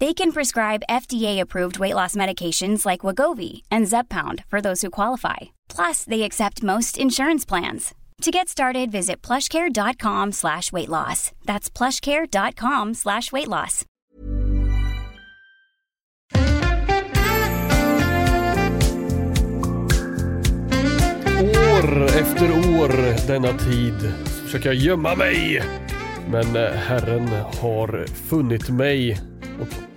They can prescribe FDA-approved weight loss medications like Wagovi and Zepbound for those who qualify. Plus, they accept most insurance plans. To get started, visit plushcare.com slash weight loss. That's plushcare.com slash weight loss. År efter år denna tid försöker jag gömma mig. Men eh, Herren har funnit mig och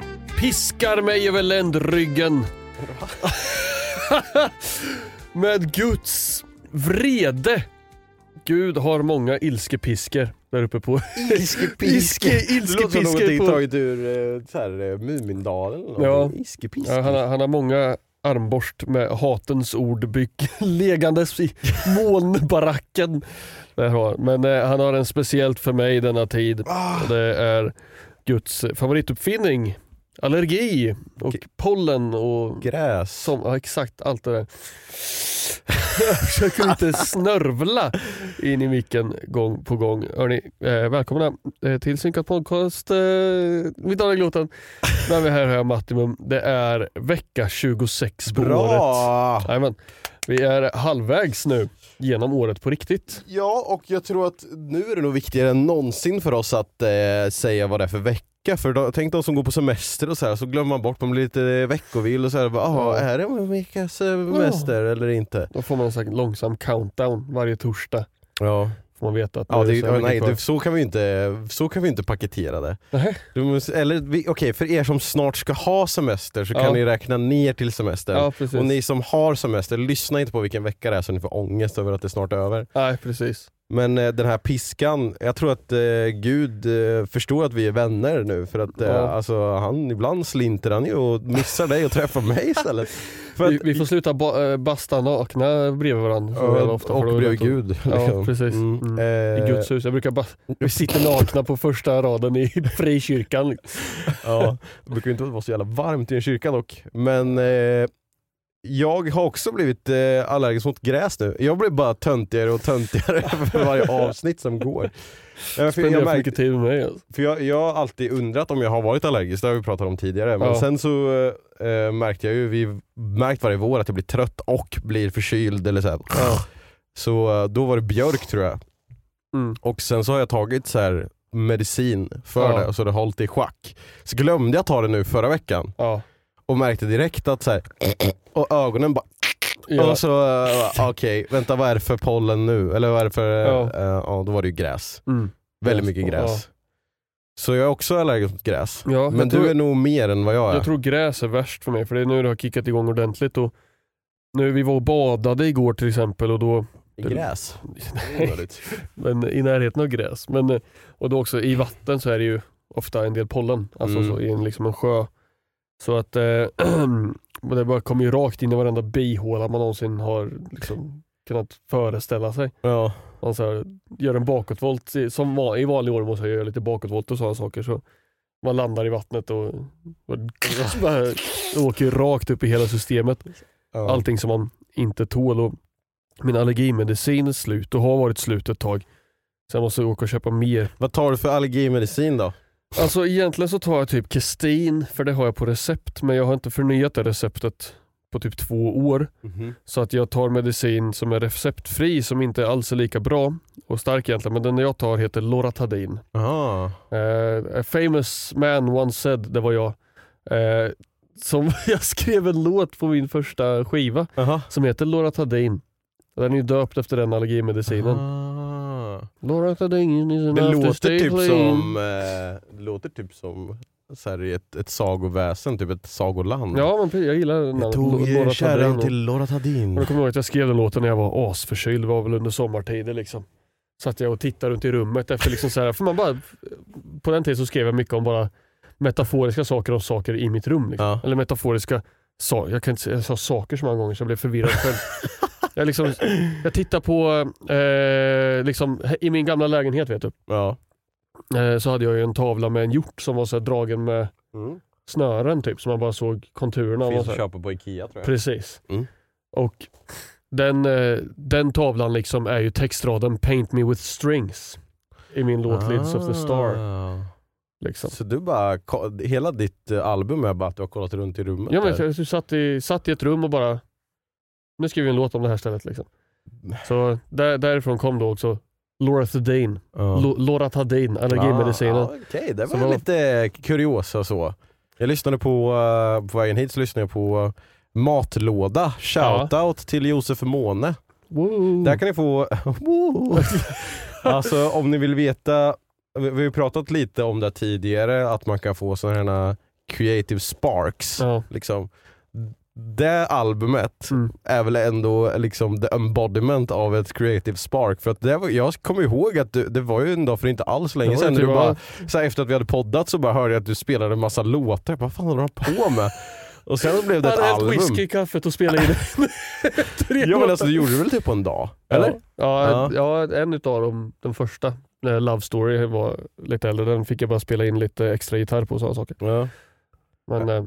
piskar mig över ländryggen. Med Guds vrede. Gud har många ilskepisker där uppe på... Ilskepiske. Ilske- Det låter som på- taget ur eh, så här, eh, Mumindalen eller Ja. Ja, han, har, han har många armborst med hatens ord byck legandes i molnbaracken. Men eh, han har en speciellt för mig denna tid. Och det är Guds favorituppfinning. Allergi och pollen och Gräs. som, ja, exakt allt det där. Jag försöker inte snörvla in i micken gång på gång. Hörrni, eh, välkomna eh, till Synkat podcast. Eh, mitt namn är Gloten. Med mig här har jag Mattimum. Det är vecka 26 på året. Bra! Jajamän. Vi är halvvägs nu genom året på riktigt. Ja, och jag tror att nu är det nog viktigare än någonsin för oss att eh, säga vad det är för vecka. För då, tänk de som går på semester och så här, så glömmer man bort, man blir lite veckovill och så här, bara, "Jaha, Ja. är det en veckas semester eller inte? Då får man en sån långsam countdown varje torsdag. Ja, man veta att ja, är det, mycket nej, det, så, kan vi inte, så kan vi inte paketera det. Du måste, eller okej, för er som snart ska ha semester så Ja. kan ni räkna ner till semestern. Ja, och ni som har semester, lyssna inte på vilken vecka det är så ni får ångest över att det snart är över. Nej, precis. Men eh, den här piskan, jag tror att eh, Gud eh, förstår att vi är vänner nu för att Ja. alltså, han, ibland slinter han ju och missar dig och träffar mig istället. För Vi, att, vi får sluta ba, basta nakna bredvid varandra. Ja, ofta, och bredvid att- Gud. Ja, liksom. precis. Mm. Mm. I Guds hus. Jag brukar bara, vi sitter nakna på första raden i frikyrkan. Ja, det brukar inte vara så jävla varmt i en kyrka dock. Men eh, jag har också blivit eh, allergisk mot gräs nu. Jag blir bara töntigare och töntigare för varje avsnitt som går. För jag, Spenderar för märkte, mycket tid med mig. Alltså. för jag, jag har alltid undrat om jag har varit allergisk, det har vi pratat om tidigare. Men Ja. sen så eh, märkte jag ju, vi märkt varje vår att jag blir trött och blir förkyld eller så här. Så eh, då var det björk tror jag. Mm. Och sen så har jag tagit så här medicin för Ja. det och så har det hållit i schack. Så glömde jag ta det nu förra veckan Ja. Och märkte direkt att så här, och ögonen bara Ja. och så uh, okej, vänta vad är det för pollen nu? Eller vad är det för, Ja. ja, ja då var det ju gräs. Mm. Väldigt Gräs, mycket ja. gräs. Så jag är också allergisk mot gräs. Ja, Men du tror- är nog mer än vad jag är. Jag tror gräs är värst för mig för det är nu det har kickat igång ordentligt. Och nu, vi var och badade igår till exempel och då, I gräs? Nej. men i närheten av gräs. Men, eh, och då också i vatten så är det ju ofta en del pollen, alltså Mm. så, i en, liksom en sjö. Så att eh, det bara kommer ju rakt in i varenda bihåla man någonsin har liksom kunnat föreställa sig. Ja. Man så här, gör en bakåtvolt, som va- i vanlig ordning måste jag göra lite bakåtvolt och sådana saker. Så man landar i vattnet och, och bara, åker rakt upp i hela systemet. ja. Allting som man inte tål. Och min allergimedicin är slut och har varit slut ett tag. Så jag måste åka och köpa mer. Vad tar du för allergimedicin då? Alltså egentligen så tar jag typ Kestin för det har jag på recept men jag har inte förnyat det receptet på typ två år. Mhm. Så att jag tar medicin som är receptfri som inte alls är lika bra och stark egentligen men den jag tar heter Loratadin. Aha. Uh, a famous man once said, det var jag, eh, som jag skrev en låt på min första skiva Aha. som heter Loratadin. Den är ju döpt efter den allergimedicinen. Ah. Det låter typ som, eh, det låter typ som så här, ett, ett sagoväsen, typ ett sagoland. Ja men jag gillar namnet Jag tog kärran till Loratadin. Jag kommer ihåg att jag skrev den låten när jag var asförkyld, det var väl under sommartider liksom. Satt jag och tittade runt i rummet efter liksom så här, för man bara, på den tiden så skrev jag mycket om bara metaforiska saker om saker i mitt rum. Liksom. Ja. Eller metaforiska saker, jag, kan inte, jag sa saker så många gånger så jag blev förvirrad själv. jag, liksom, jag tittar på, eh, liksom, i min gamla lägenhet vet du, Ja. eh, så hade jag ju en tavla med en hjort som var så här, dragen med Mm. snören typ, så man bara såg konturerna. av Finns så att här. köpa på Ikea tror jag. Precis. Mm. Och den, eh, den tavlan liksom är ju textraden Paint me with strings i min låt Lids of the Star. Liksom. Så du bara, hela ditt eh, album är bara att du har kollat runt i rummet? Ja, men jag, jag satt, i, satt i ett rum och bara, nu skriver vi en låt om det här stället. Liksom. Så där, därifrån kom då också Loratadine, Ja. Lo- Loratadine, allergimedicinen. Ah, Okej, det Så var var- lite kuriosa så. Jag lyssnade på, uh, på vägen hit så lyssnade jag på eh, Matlåda, shoutout till Josef Måne. Woo. Där kan ni få, Woo! alltså om ni vill veta, vi har ju pratat lite om det tidigare, att man kan få sådana här creative sparks. Ja. Liksom. Det albumet Mm. är väl ändå liksom the embodiment av ett creative spark. För att det var, jag kommer ihåg att du, det var ju en dag för inte alls länge sedan, du typ bara, så här, efter att vi hade poddat så bara hörde jag att du spelade en massa låtar. Jag bara, vad fan håller han på med? Och sen blev det Jag ett hade hällt album. whisky i kaffet och spelade in Ja men alltså du gjorde det väl typ på en dag? Eller? Ja, ja, Ja. ja en utav dem, den första, Love Story var lite äldre, den fick jag bara spela in lite extra gitarr på och sådana saker. Ja. Men eh,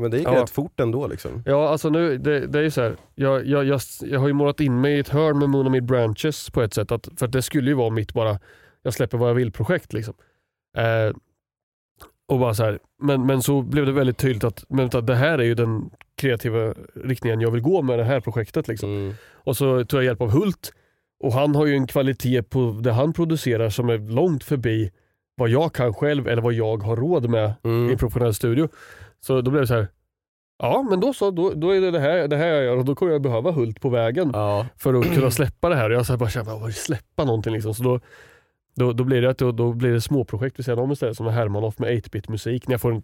Men det gick Ja. rätt fort ändå liksom. ja, alltså nu, det, det är ju så här. Jag, jag, jag, jag har ju målat in mig i ett hörn med Moon Mid Branches på ett sätt, att, för att det skulle ju vara mitt bara, jag släpper vad jag vill-projekt. Liksom. Eh, och bara så här. Men, men så blev det väldigt tydligt att, men, det här är ju den kreativa riktningen jag vill gå med det här projektet. Liksom. Mm. Och så tog jag hjälp av Hult och han har ju en kvalitet på det han producerar som är långt förbi vad jag kan själv eller vad jag har råd med i Mm. en professionell studio. Så då blev det så här. Ja men då så, då, då är det det här, det här jag gör och då kommer jag behöva Hult på vägen Ja. för att kunna släppa det här. Och jag så här bara kände, "Vad, släppa någonting liksom. Så då, då, då blir det att då, då blir det småprojekt vid sidan om istället som Hermanoff med 8-bit musik när jag får en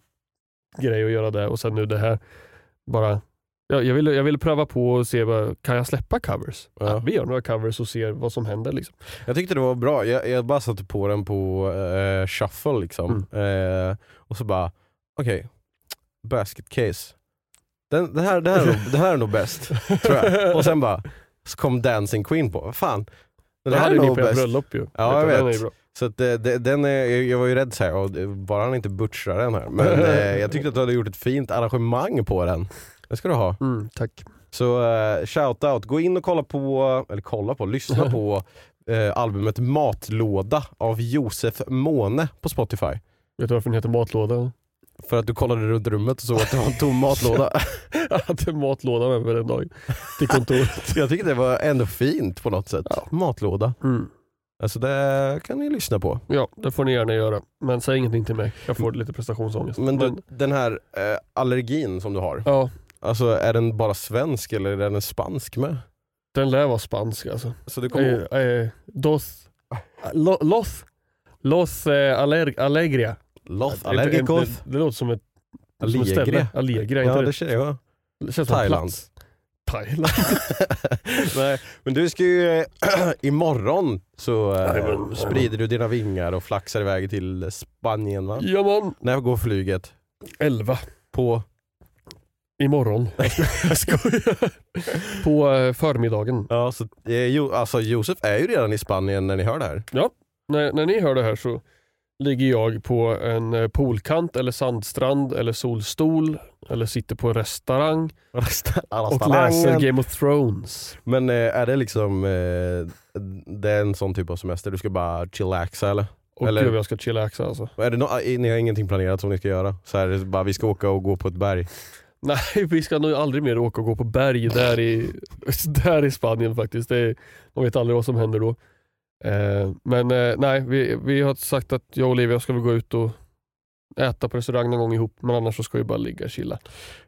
grej att göra det och sen nu det här. Bara, jag, jag, ville, jag ville pröva på och se, vad, kan jag släppa covers? Ja. Ja. vi gör några covers och ser vad som händer. Liksom. Jag tyckte det var bra, jag, jag bara satte på den på eh, shuffle liksom. Mm. Eh, och så bara, okej, basket case. Den, det, här, det, här är nog, det här är nog bäst, tror jag. Och sen bara, så kom Dancing Queen på, vad fan. Den Det här hade är nog på bröllop ju. Ja, jag den vet. bra. Så att det, det, den är, jag var ju rädd såhär, bara han inte butchrar den här. Men eh, jag tyckte att du hade gjort ett fint arrangemang på den. Det ska du ha. Mm, tack. Så uh, shout out, gå in och kolla på, eller kolla på, lyssna på eh, albumet Matlåda av Josef Måne på Spotify. Vet du varför den heter matlåda? För att du kollade runt rummet och såg att det var en tom matlåda. Jag hade matlåda med mig den dagen till kontoret. jag tycker det var ändå fint på något sätt. Ja. Matlåda. Mm. Alltså det kan ni lyssna på. Ja, det får ni gärna göra. Men säg ingenting till mig. Jag får lite prestationsångest. Men du, den här eh, allergin som du har, Ja, alltså är den bara svensk eller är den spansk med? den lär vara spansk alltså. Så det kommer, Eh, eh, dos, lo, los, los eh, aller, Allegria. Los Det, allergicos. det, det låter som ett, som ett ställe. Allegria, Ja det det? känner jag. det känns Thailand. Thailand. Nej, men du ska ju, eh, imorgon så men- sprider du dina vingar och flaxar iväg till Spanien va? Ja man, När går flyget? 11 På? Imorgon. Jag skojar. På eh, förmiddagen. Ja, så, eh, jo, alltså Josef är ju redan i Spanien när ni hör det här. När, när ni hör det här så ligger jag på en eh, poolkant eller sandstrand eller solstol eller sitter på en restaurang och läser Game of Thrones. Men eh, är det liksom, eh, det är en sån typ av semester, du ska bara chillaxa eller? Och Eller- gud jag ska chillaxa alltså. Är det no ni har ingenting planerat som ni ska göra? Så här, bara vi ska åka och gå på ett berg? Nej vi ska nog aldrig mer åka och gå på berg där i, där i Spanien faktiskt. Är, man vet aldrig vad som händer då. Eh, men eh, nej, vi, vi har sagt att jag och Olivia ska väl gå ut och äta på restaurang någon gång ihop. Men annars så ska vi bara ligga och chilla.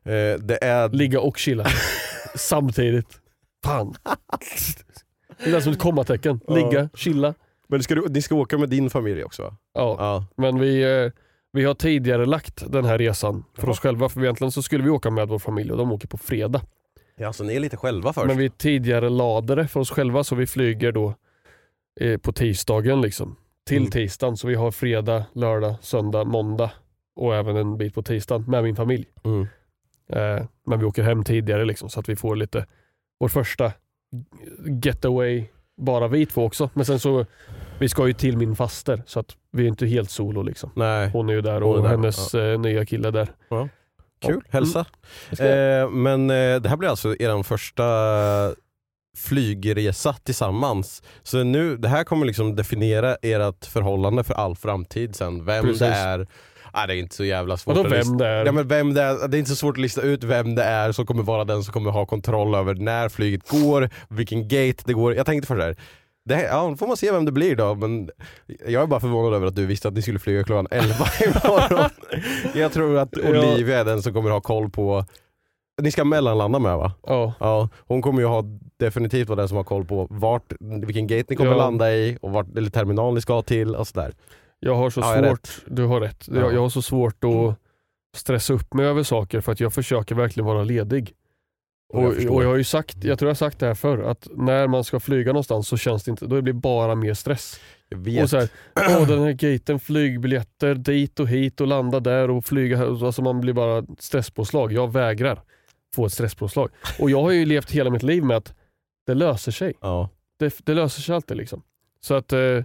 Eh, det är... Ligga och chilla samtidigt. Fan. Det är som ett kommatecken. Ligga, chilla. Men ska du, ni ska åka med din familj också va? Ja. Ja. Men vi, eh, vi har tidigare lagt den här resan för oss själva. För egentligen så skulle vi åka med vår familj och de åker på fredag. ja, så ni är lite själva först? Men vi tidigare lade det för oss själva så vi flyger då eh, på tisdagen liksom. Till Mm. tisdagen så vi har fredag, lördag, söndag, måndag och även en bit på tisdagen med min familj. Mm. Eh, men vi åker hem tidigare liksom så att vi får lite vår första getaway bara vi två också. Men sen så vi ska ju till min faster så att vi är inte helt solo liksom. Nej, Hon är ju där och där, hennes eh, nya kille där. kul. Hälsa. Jag. Eh, men eh, det här blir alltså er första flygresa tillsammans. Så nu, det här kommer liksom definiera ert förhållande för all framtid sen. Vem Precis. det är. Ah, det är inte så jävla svårt Vadå att lista vem det är? Ja, men vem det, är, det är inte så svårt att lista ut vem det är som kommer vara den som kommer ha kontroll över när flyget går, vilken gate det går. Jag tänkte för det här. Det ja, då får man se vem det blir då, men jag är bara förvånad över att du visste att ni skulle flyga klockan 11 imorgon. jag tror att. Olivia är den som kommer ha koll på, ni ska mellanlanda med va? Ja, Ja, hon kommer ju ha definitivt vara den som har koll på vart, vilken gate ni kommer Ja. landa i och vart, eller terminal ni ska till och sådär. jag har så Ja, svårt, du har rätt. Ja. Jag, jag har så svårt att stressa upp mig över saker för att jag försöker verkligen vara ledig. Och jag Och, jag har ju sagt, jag tror jag har sagt det här förr, att när man ska flyga någonstans så känns det inte, då blir det bara mer stress. Jag vet. Och så här, åh, den här gaten, flygbiljetter dit och hit och landa där och flyga här. Alltså man blir bara stresspåslag. Jag vägrar få ett stresspåslag. Och jag har ju levt hela mitt liv med att det löser sig. ja. Det, det löser sig alltid liksom. Så att eh,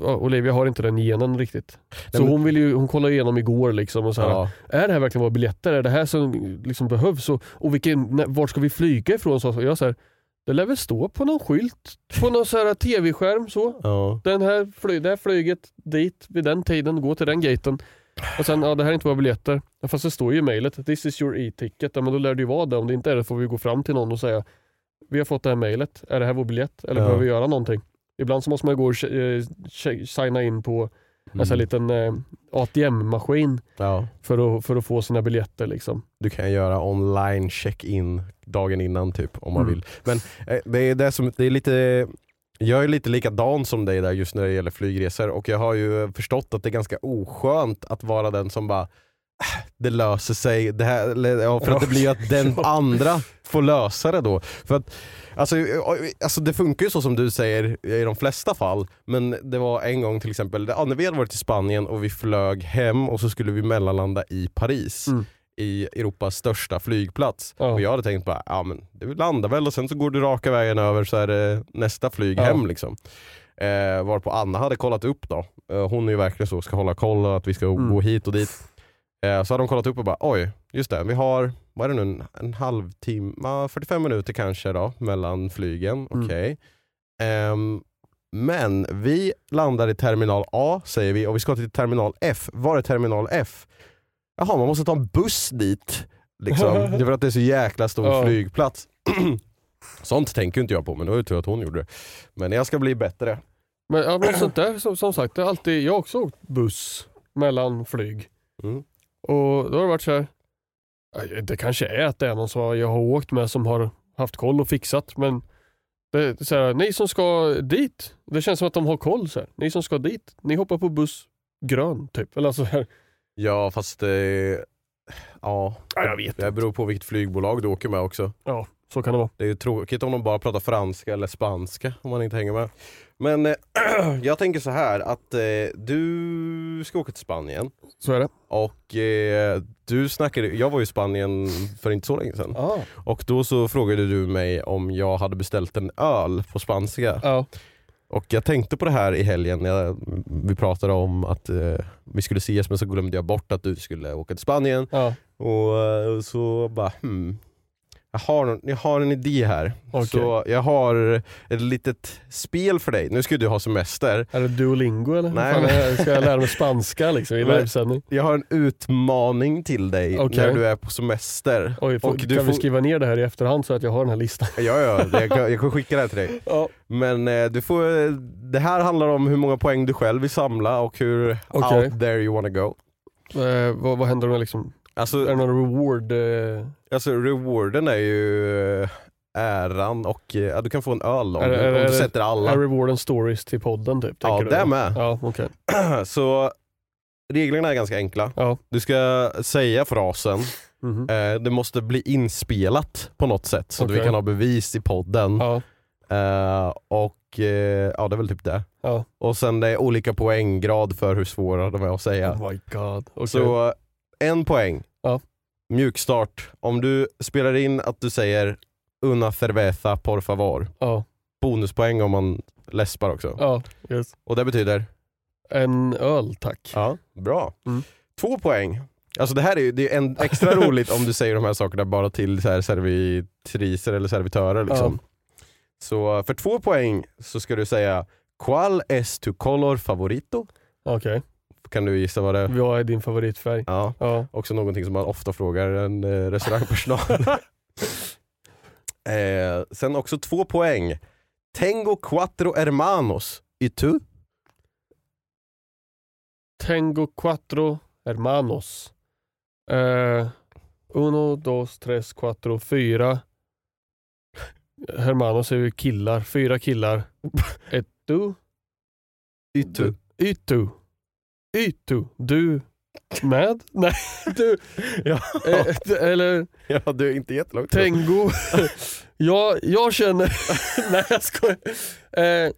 Olivia har inte den genen riktigt. Så Nej, men- hon, vill ju, hon kollade igenom igår liksom och så här, Ja. är det här verkligen våra biljetter? Är det här som liksom behövs? Och, och vilken, vart ska vi flyga ifrån? Så jag så här, det lär väl stå på någon skylt, på någon så här tv-skärm så. Ja. Den här fly, det här flyget dit vid den tiden, gå till den gaten. Och sen, ja det här är inte våra biljetter. Ja, fast det står ju i mejlet, this is your e-ticket. Ja, men då lär det ju vara det. Om det inte är det får vi gå fram till någon och säga, vi har fått det här mejlet, är det här vår biljett? Eller Ja. behöver vi göra någonting? Ibland så måste man gå och eh, signa in på Mm. alltså, en liten eh, ATM-maskin ja. för att, för att få sina biljetter. Liksom. Du kan göra online check-in dagen innan typ om man Mm. vill. Men eh, det är, det som, det är lite jag är lite likadan som dig där just när det gäller flygresor och jag har ju förstått att det är ganska oskönt att vara den som bara "Ah, det löser sig, det här, för att det blir ju att den andra får lösa det då. För att, alltså, alltså det funkar ju så som du säger i de flesta fall, men det var en gång till exempel, ja, när vi hade varit i Spanien och vi flög hem och så skulle vi mellanlanda i Paris Mm. i Europas största flygplats. Ja. Och jag hade tänkt bara, ja men det landar väl och sen så går du raka vägen över så är det nästa flyg Ja. hem liksom. Eh, varpå Anna hade kollat upp då. Eh, hon är ju verkligen så, ska hålla koll att vi ska Mm. gå hit och dit. Eh, så hade de kollat upp och bara, oj, just det, vi har, vad är det nu, en, en halvtimme, ja, 45 minuter kanske då mellan flygen. Mm. Okej. Ehm, men vi landar i terminal A säger vi och vi ska till terminal F. Var är terminal F? Jaha, man måste ta en buss dit. Liksom. Det är för att det är så jäkla stor Ja. flygplats. Sånt tänker inte jag på men det var ju tur att hon gjorde det. Men jag ska bli bättre. Men, ja, men sånt där, som, som sagt, det är alltid, jag har också åkt buss mellan flyg. Mm. Och då har det varit så här. Det kanske är att det är någon som jag har åkt med som har haft koll och fixat men det så här, ni som ska dit, det känns som att de har koll. Så här. Ni som ska dit, ni hoppar på buss grön typ. Eller så här. Ja fast eh, ja, Ja, jag vet det beror på vilket flygbolag du åker med också. Ja, så kan det vara. Det är tråkigt om de bara pratar franska eller spanska om man inte hänger med. Men eh, jag tänker så här att eh, du ska åka till Spanien Så är det. och eh, du snackade, jag var ju i Spanien för inte så länge sedan. Ah. Och då så frågade du mig om jag hade beställt en öl på spanska. Ja. Och jag tänkte på det här i helgen när vi pratade om att eh, vi skulle ses men så glömde jag bort att du skulle åka till Spanien. Ja. Och eh, så bara hmm. Jag har, jag har en idé här. Okej. Så jag har ett litet spel för dig. Nu ska du ha semester. Är det Duolingo eller? Nej, Fan, men- jag- Ska jag lära mig spanska liksom, i livesändning? Jag har en utmaning till dig Okej. när du är på semester. Oj, får, Och kan du vi får- skriva ner det här i efterhand så att jag har den här listan? Ja, ja, det- jag kan, jag kan skicka det här till dig. Ja. Men eh, du får, det här handlar om hur många poäng du själv vill samla och hur Okej. out there you wanna go. Eh, vad, vad händer med liksom, är Alltså, det någon reward? Eh, alltså rewarden är ju eh, äran och eh, ja, du kan få en öl om, Är du, är om du sätter alla. är rewarden stories till podden typ? Ja, det med. Ja, okej. Så reglerna är ganska enkla. Ja. Du ska säga frasen, Mhm. eh, det måste bli inspelat på något sätt så att vi kan ha bevis i podden. Ja, Eh, och eh, ja, det är väl typ det. ja. Och sen det är olika poänggrad för hur svåra de är att säga. Oh my god. Okej. Så en poäng. Ja. Mjukstart. Om du spelar in att du säger una cerveza por favor. Ja, Bonuspoäng om man läspar också. ja, yes. Och det betyder? En öl tack. Ja, bra. Mm. Två poäng. Alltså det här är ju det är en extra roligt om du säger de här sakerna bara till så här servitriser eller servitörer. Liksom. Så för två poäng så ska du säga Qual es tu color favorito? Okej, Kan du gissa vad det är? vad är din favoritfärg? Ja, Ja. också någonting som man ofta frågar en eh, restaurangpersonal. eh, sen också två poäng. Tengo cuatro hermanos. Y tu? Tengo cuatro hermanos. Eh, uno, dos, tres, cuatro, fyra. Hermanos är ju killar. Fyra killar. Ett du. Y? Ytu. Ytu. Du med? Nej, du. Ja. Eh, d- eller ja, du är inte jättelångt. Tengo. jag, jag känner... Nej jag skojar. Eh,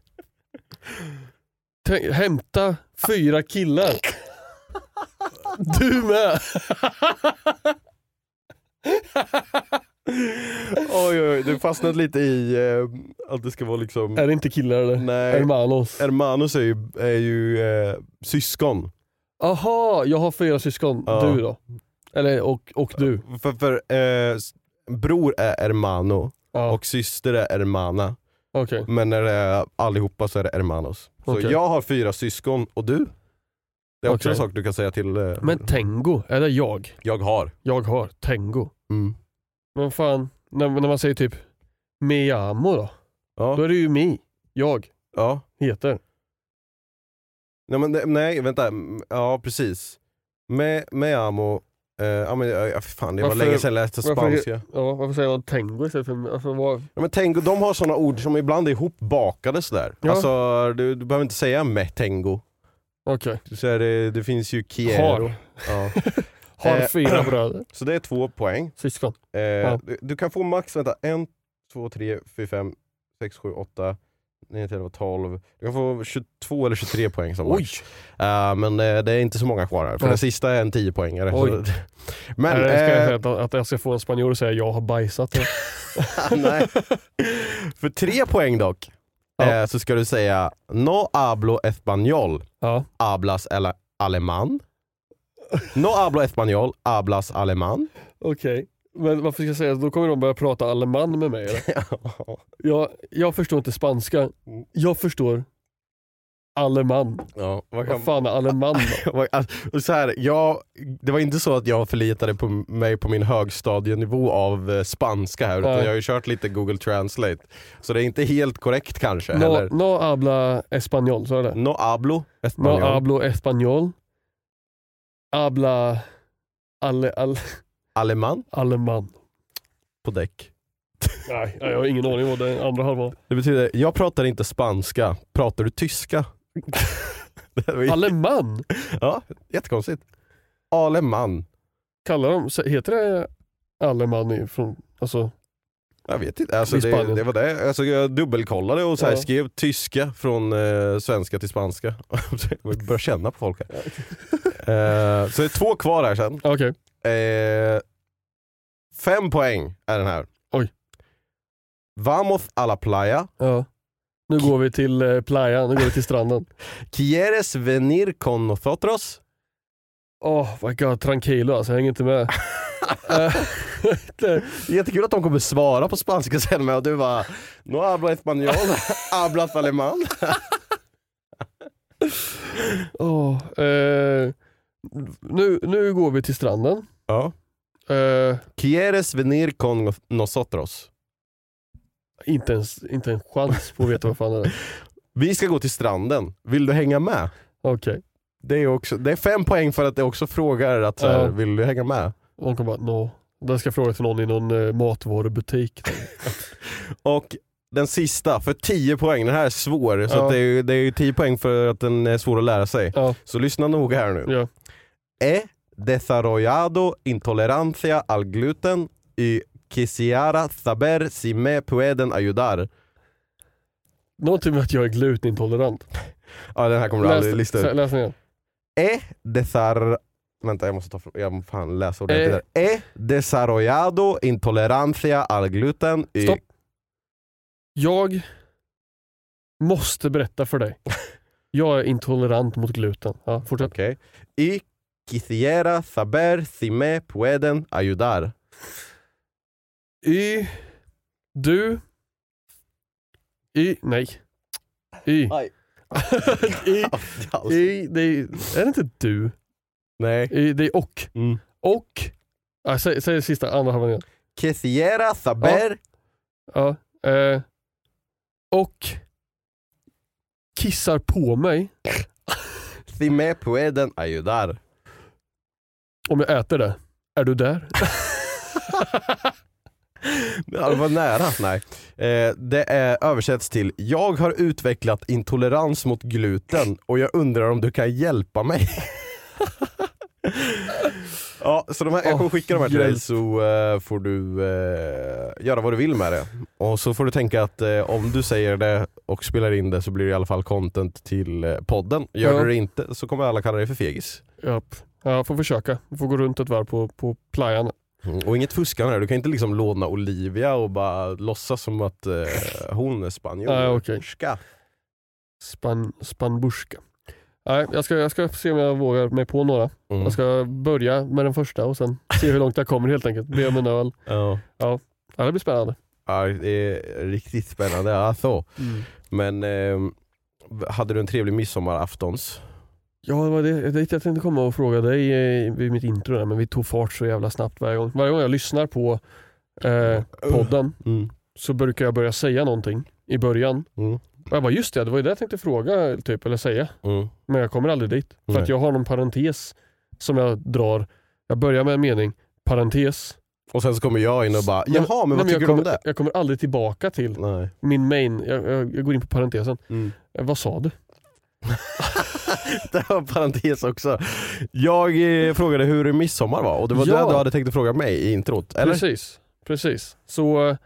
tänk- hämta fyra killar. Du med. Oj, oj, du fastnade lite i eh, att det ska vara liksom... är det inte killar eller? Nej, Hermanos. hermanos är ju, är ju eh, syskon. Aha, jag har fyra syskon. Ja. Du då? Eller och, och du? För, för eh, bror är hermano Ja, och syster är hermana. okej. Men när det är allihopa så är det hermanos. Så Okej. jag har fyra syskon och du? Det är också Okej. en sak du kan säga till... Eh, Men Tengo, är det jag? jag har. Jag har Tengo. Mm. Men fan, när, när man säger typ Me amo då? Ja. Då är det ju me, jag, ja. heter. Nej, men, det- nej vänta, ja precis. Me, me amo, eh, ja, men, ja, fan, det var Varför- länge sedan jag läste varför- spanska. Ja, varför säger man Tengo istället för... Alltså, vad, Ja, men tengo, de har sådana ord som ibland är ihopbakade sådär. Ja. Alltså, du, du behöver inte säga me tengo. Okej. Du säger det, det finns ju quiero. Har. Ja. Har Eh, fyra bröder. Så det är två poäng. Syskon. Eh, du, du kan få max, vänta, en, två, tre, fyra, fem, sex, sju, åtta, nio, tio, elva, tolv. Du kan få 22 eller 23 poäng som Oj! Eh, men eh, det är inte så många kvar här, för Nej. den sista är en 10-poängare. Oj. så- Men, Men, ska jag säga att, att jag ska få en spanjor och säga jag har bajsat. nej. För tre poäng dock, Ja. så ska du säga No hablo español, ja. hablas alemán. No hablo español, hablas alemán. Okej. Men varför ska jag säga Då kommer de börja prata alemann med mig eller? Jag, jag förstår inte spanska. Jag förstår alemann. ja, vad kan, Vad fan är alemann då? Alltså, så här, jag, det var inte så att jag förlitade på mig på min högstadienivå av eh, spanska här, utan Nej. jag har ju kört lite Google Translate. Så det är inte helt korrekt kanske No, heller. no habla español, så är det? No hablo No español. hablo español. Habla ale, al, Aleman alemann. på däck. Nej, jag har ingen aning vad det andra halvan Det betyder, jag pratar inte spanska, pratar du tyska? Var Alemann? ja, jättekonstigt. Aleman. Kallar de, heter det alemann i- från, alltså, Jag vet inte, alltså det, det var det. Alltså jag dubbelkollade och så här Ja. skrev tyska från eh, svenska till spanska. jag börjar känna på folk här. Eh, så det är två kvar här sen. okej. Eh, fem poäng är den här. Oj. Vamos a la playa. Ja. Nu går vi till eh, playa, nu går vi till stranden. Quieres venir con nosotros? Oh my god, tranquilo alltså, jag hänger inte med. Eh, jättekul att de kommer svara på spanska sen med och du bara No hablo español, hablas alemán. åh, eh, nu, nu går vi till stranden. Ja. Eh, Quieres venir con nosotros? inte, ens, inte en chans på att veta vad fan det är. Vi ska gå till stranden, vill du hänga med? Okej, Det är, också, det är fem poäng för att det också frågar att så här, Ja. vill du hänga med? de kommer bara no. Den ska jag fråga till någon i någon eh, matvarubutik. Och den sista för 10 poäng, den här är svår så Ja. att det, är, det är 10 poäng för att den är svår att lära sig. Ja, Så lyssna noga här nu. ja. He desarrollado intolerancia al gluten y quisiera saber si me pueden ayudar. Någonting med att jag är glutenintolerant. Ja den här kommer du aldrig lista ut. Läs den igen. Desar... Vänta jag måste ta jag måste fan läsa ordentligt Eh. He desarrollado intolerancia al gluten y... Stopp. Jag måste berätta för dig. Jag är intolerant mot gluten. Ja, fortsätt. Okej. Y quisiera saber si me pueden ayudar. Y, du, y, nej. Y. Aj. Alltså. y det är, är det inte du? Nej. Y, det är och. Mm. Och, ja, säg, säg det sista, andra halvan igen. Quisiera saber... Ja, eh, och kissar på mig Si me pueden ayudar. om jag äter det. Är du där? Ja, det var nära. Nej. Eh, det är översätts till Jag har utvecklat intolerans mot gluten och jag undrar om du kan hjälpa mig. ja, så de här, jag kommer skicka de här till dig så eh, får du eh, göra vad du vill med det. Och så får du tänka att om du säger det och spelar in det så blir det i alla fall content till podden. Gör Ja. du det inte så kommer alla kalla dig för fegis. Japp. Jag får försöka. Jag får gå runt ett varv på, på playan. Mm, Och inget fuskande här, du kan inte liksom låna Olivia och bara låtsas som att eh, hon är spanjor. Nej. Ska. Span, spanburska. Nej, jag ska, jag ska se om jag vågar mig på några. Mm. Jag ska börja med den första och sen se hur långt jag kommer helt enkelt. Be om en öl. Ja. Ja, det blir spännande. Ja, det är riktigt spännande. Alltså. Men eh, hade du en trevlig midsommaraftons? Ja, det var det, det jag tänkte komma och fråga dig eh, vid mitt intro där, men vi tog fart så jävla snabbt varje gång. Varje gång jag lyssnar på eh, podden Mm. så brukar jag börja säga någonting i början. Mm. Och jag bara, just det, det var ju det jag tänkte fråga typ, eller säga. Mm. Men jag kommer aldrig dit. För Nej. att jag har någon parentes som jag drar. Jag börjar med en mening, parentes. Och sen så kommer jag in och bara, jaha men vad nej, tycker jag du om kommer, det? Jag kommer aldrig tillbaka till Nej. min main. Jag, jag, jag går in på parentesen. Mm. Eh, vad sa du? det var en parentes också. Jag eh, frågade hur midsommar var och det var Ja. det du hade tänkt att fråga mig i introt, eller? Precis. Precis. Så eh,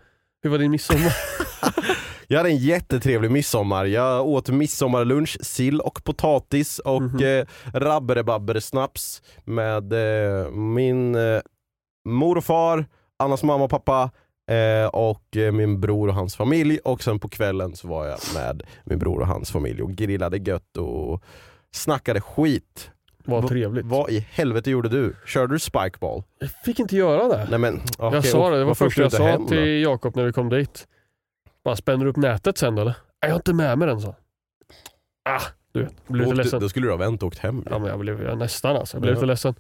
hur var din midsommar? Jag hade en jättetrevlig midsommar. Jag åt midsommarlunch, sill och potatis och Mhm. eh, rabberebabberesnaps med eh, min eh, mor och far, Annas mamma och pappa eh, och eh, min bror och hans familj. Och sen på kvällen så var jag med min bror och hans familj och grillade gött och snackade skit. Vad Va- trevligt. Vad i helvete gjorde du? Körde du spikeball? Jag fick inte göra det. Nej men jag okej, sa det, det var första jag sa hem till Jakob när vi kom dit. Bara spänner du upp nätet sen då, eller? Nej, Jag har inte med mig den så. Ah, du vet. Jag blev lite Åkte- ledsen. Då skulle du ha vänt och åkt hem. Ja, men jag blev jag nästan alltså. Jag blev Ja. lite ledsen.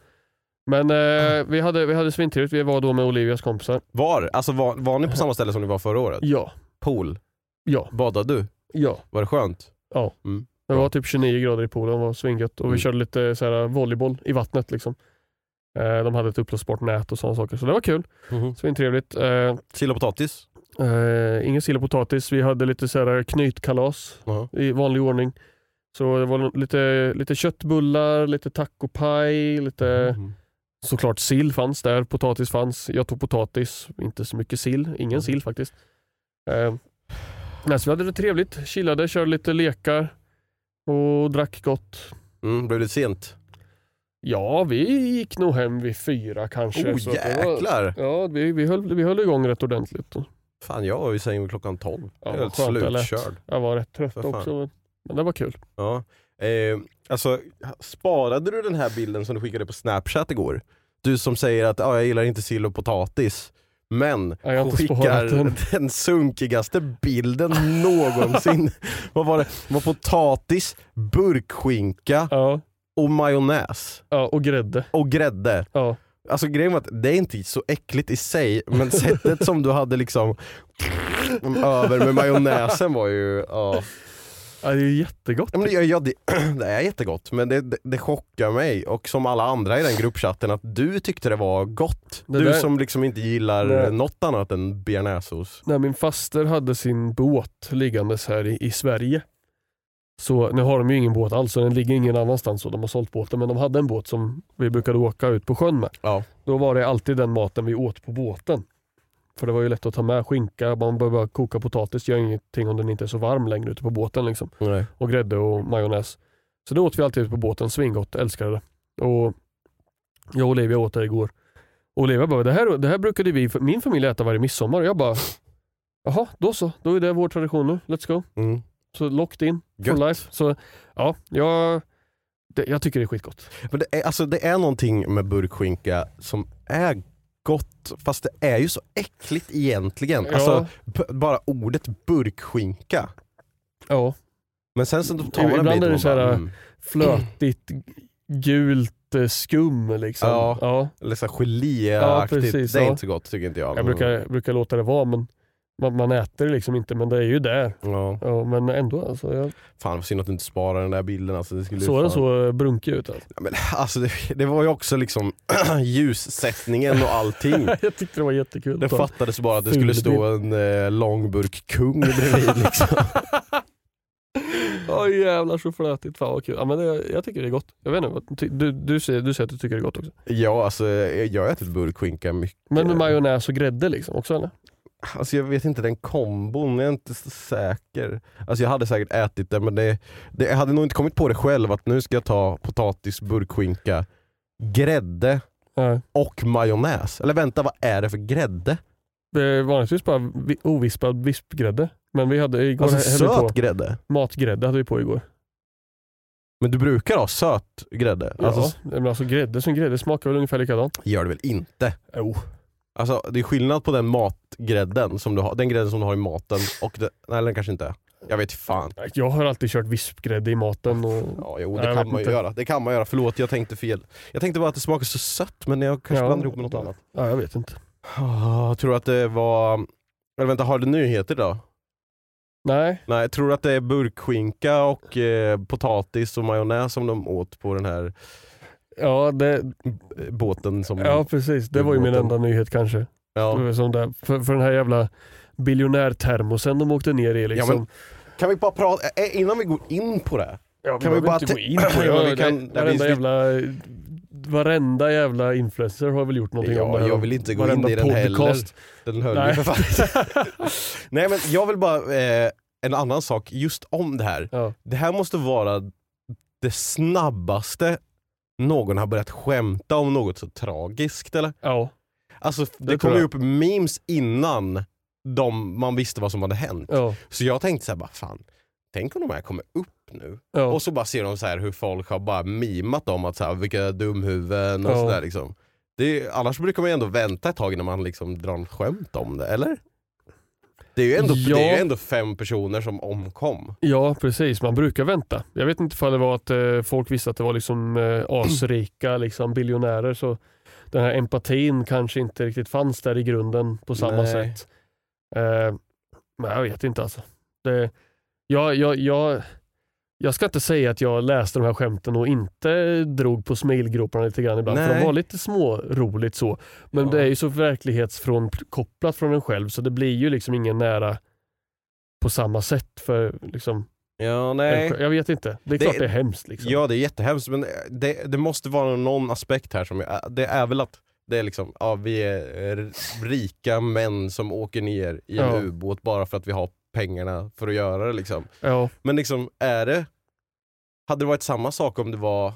Men eh, vi hade, vi hade svintrevligt. Vi var då med Olivias kompisar. Var? Alltså var, var ni på samma ställe som ni var förra året? Ja, Pool? ja, Badade du? ja. Var det skönt? Ja. Mm. Det var typ 29 grader i poolen, det var svingött. Och vi Mm. körde lite så här, volleyboll i vattnet. Liksom. Eh, de hade ett uppblåsbart nät och sådana saker. Så det var kul. Svintrevligt. Eh, Sill och potatis? eh, ingen sill och potatis. Vi hade lite så här knytkalas Ja. i vanlig ordning. Så det var lite, lite köttbullar, lite tacopaj, lite Mm. såklart sill fanns där, potatis fanns. Jag tog potatis, inte så mycket sill. Ingen Mm. sill faktiskt. Eh, nej, så vi hade det trevligt, chillade, körde lite lekar och drack gott. Mm, blev det sent? Ja, vi gick nog hem vid fyra kanske. Oh så det var- jäklar! Ja, vi, vi, höll, vi höll igång rätt ordentligt. Fan jag var i säng vid klockan 12. Ja, jag eller? slutkörd. Jag var rätt trött också, men det var kul. Ja. Eh, alltså, sparade du den här bilden som du skickade på snapchat igår? Du som säger att ah, jag gillar inte sill och potatis. Men hon skickar den. den sunkigaste bilden någonsin. Vad var det? Det var potatis, burkskinka Ja, och majonnäs. ja, och grädde. Och grädde. Ja. Alltså grejen var att det är inte så äckligt i sig, men sättet som du hade liksom över med majonnäsen var ju... Ja. Ja, det är ju jättegott. Ja, men det, ja, det, det är jättegott, men det, det, det chockar mig och som alla andra i den gruppchatten att du tyckte det var gott. Det du där- som liksom inte gillar Nej. något annat än bearnaisesås. När min faster hade sin båt liggandes här i, i Sverige. Så nu har de ju ingen båt alls, så den ligger ingen annanstans och de har sålt båten. Men de hade en båt som vi brukade åka ut på sjön med. Ja. Då var det alltid den maten vi åt på båten. För det var ju lätt att ta med skinka, man behöver bara koka potatis, gör ingenting om den inte är så varm längre ute på båten. Liksom. Nej. Och grädde och majonnäs. Så det åt vi alltid ute på båten, svingott, älskade det. Och jag och Olivia åt det igår. Och Olivia bara, det här, det här brukade vi, min familj äta varje midsommar. Och jag bara, jaha, då så, då är det vår tradition nu, let's go. Mm. Så locked in for life. Så ja, jag, det, jag tycker det är skitgott. Men det, är, alltså, det är någonting med burkskinka som är gott, fast det är ju så äckligt egentligen. Ja. Alltså, bara ordet burkskinka. Ja, Men sen så tar man en bit är det man så här, bara, mm. flötigt, gult eh, skum liksom. Ja. ja. Eller så Ja, geléaktigt. precis, det är ja. inte så gott tycker inte jag. Jag brukar, brukar låta det vara men man, man äter det liksom inte men det är ju där. Ja. Ja, men ändå alltså. Jag, Fan synd att du inte sparar den där bilden. Alltså, det skulle såg den så brunkig ut? Alltså. Ja, men, alltså, det, det var ju också liksom ljussättningen och allting. jag tyckte det var jättekul. Det fattades bara att det skulle stå en eh, lång burk kung bredvid. Liksom. Åh jävlar så flötigt, fan vad kul. Ja, men det, jag tycker det är gott. Jag vet inte, du, du, säger, du säger att du tycker det är gott också. ja, alltså, jag har ätit burkskinka mycket. Men med majonnäs och grädde liksom också eller? Alltså, jag vet inte, den kombon, jag är inte så säker. Alltså, jag hade säkert ätit det men det, det, jag hade nog inte kommit på det själv att nu ska jag ta potatis, burkskinka, grädde Nej. och majonnäs. Eller vänta, vad är det för grädde? Det är vanligtvis bara vi- ovispad vispgrädde. Men vi hade igår Alltså söt på grädde? matgrädde hade vi på igår. Men du brukar ha söt grädde? Ja, Alltså, men alltså grädde som grädde smakar väl ungefär likadant? gör det väl inte? Jo. Alltså det är skillnad på den matgrädden som du har, den grädden som du har i maten och den, nej den kanske inte är. Jag vet fan. Jag har alltid kört vispgrädde i maten. Och... Ja, jo, Nej, det jag kan man ju göra. Det kan man göra. Förlåt, jag tänkte fel. Jag tänkte bara att det smakar så sött men jag kanske Ja. blandar ihop med något annat. Ja, jag vet inte. Ah, Jag tror att det var... Eller vänta, har du nyheter då? Nej, Nej, jag tror att det är burkskinka och eh, potatis och majonnäs som de åt på den här ja, det, eh, båten som... ja precis. Det var ju min enda nyhet kanske. Ja. Som där, för, för den här jävla biljonärtermosen de åkte ner i. Liksom. Ja, men- Kan vi bara prata, eh, innan vi går in på det. Ja, Kan vi behöver bara inte te- gå in på det. Ja, vi Ja, kan- det- varenda, finns jävla, varenda jävla influencer har väl gjort någonting om det Ja, här. jag vill inte gå in i den heller. podcast. Den höll Nej. ju för fan. Nej men jag vill bara, eh, en annan sak just om det här. Ja. Det här måste vara det snabbaste någon har börjat skämta om något så tragiskt eller? ja, Alltså det, Det kom ju upp memes innan de, man visste vad som hade hänt. ja, Så jag tänkte såhär, bara, fan, tänk om de här kommer upp nu. ja. Och så bara ser de så här hur folk har bara mimat dem, att så här, vilka dumhuvuden och Ja. sådär liksom. Det annars brukar man ju ändå vänta ett tag innan man liksom drar en skämt om det, eller? Det är ju ändå, Ja. det är ändå fem personer som omkom. Ja precis, man brukar vänta. Jag vet inte ifall det var att eh, folk visste att det var liksom eh, asrika liksom, biljonärer så den här empatin kanske inte riktigt fanns där i grunden på samma Nej. sätt. Eh, men jag vet inte alltså. Det, jag, jag, jag, jag ska inte säga att jag läste de här skämten och inte drog på smilgroparna lite grann ibland. För Nej. de var lite små roligt så. Men Ja. det är ju så verklighetsfrånkopplat från en själv så det blir ju liksom ingen nära på samma sätt. för liksom, Ja, en- Jag vet inte. Det är Det- klart det är hemskt. Liksom. Ja det är jättehemskt men det, det måste vara någon aspekt här som, det är väl att det är liksom, ja, vi är rika män som åker ner i en Ja. ubåt bara för att vi har pengarna för att göra det liksom. Ja, Men liksom, är det... Hade det varit samma sak om det var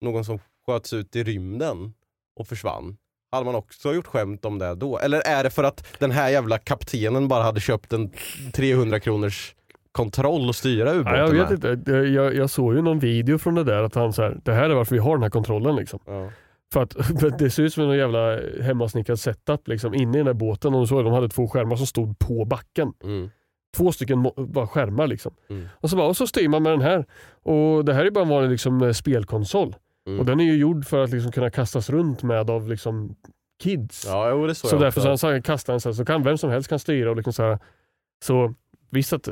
någon som sköts ut i rymden och försvann? Hade man också gjort skämt om det då? Eller är det för att den här jävla kaptenen bara hade köpt en 300 kronors kontroll och styra ubåten ja, jag vet inte. Jag, jag såg ju någon video från det där att han så här, det här är varför vi har den här kontrollen. Liksom. Ja. För att det ser ut som en jävla hemmasnickrad setup liksom, inne i den här båten. Och så, de hade två skärmar som stod på backen. Mm. Två stycken bara skärmar. Liksom. Mm. Och, så bara, och så styr man med den här. Och Det här är bara en vanlig liksom, eh, spelkonsol. Mm. Och Den är ju gjord för att liksom, kunna kastas runt med av liksom, kids. Ja, jo, så, jag därför så han kastar den så, här, så kan vem som helst kan styra. Och liksom så, här. så visst att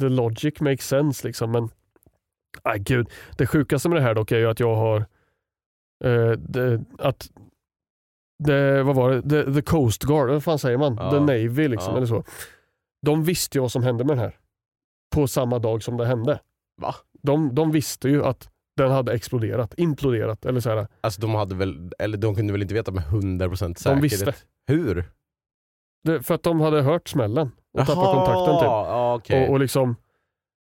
the logic makes sense liksom, men aj, gud. det sjukaste med det här dock är ju att jag har eh, det, att det, vad var det? The, the Coast Guard, vad fan säger man? Ja. The Navy liksom, Ja. eller så. De visste ju vad som hände med den här. På samma dag som det hände. Va? De, de visste ju att den hade exploderat, imploderat. Eller så här. Alltså de hade väl, eller de kunde väl inte veta med 100% säkerhet? De visste. Hur? Det, för att de hade hört smällen och tappat kontakten. Typ. okej. Och, och liksom,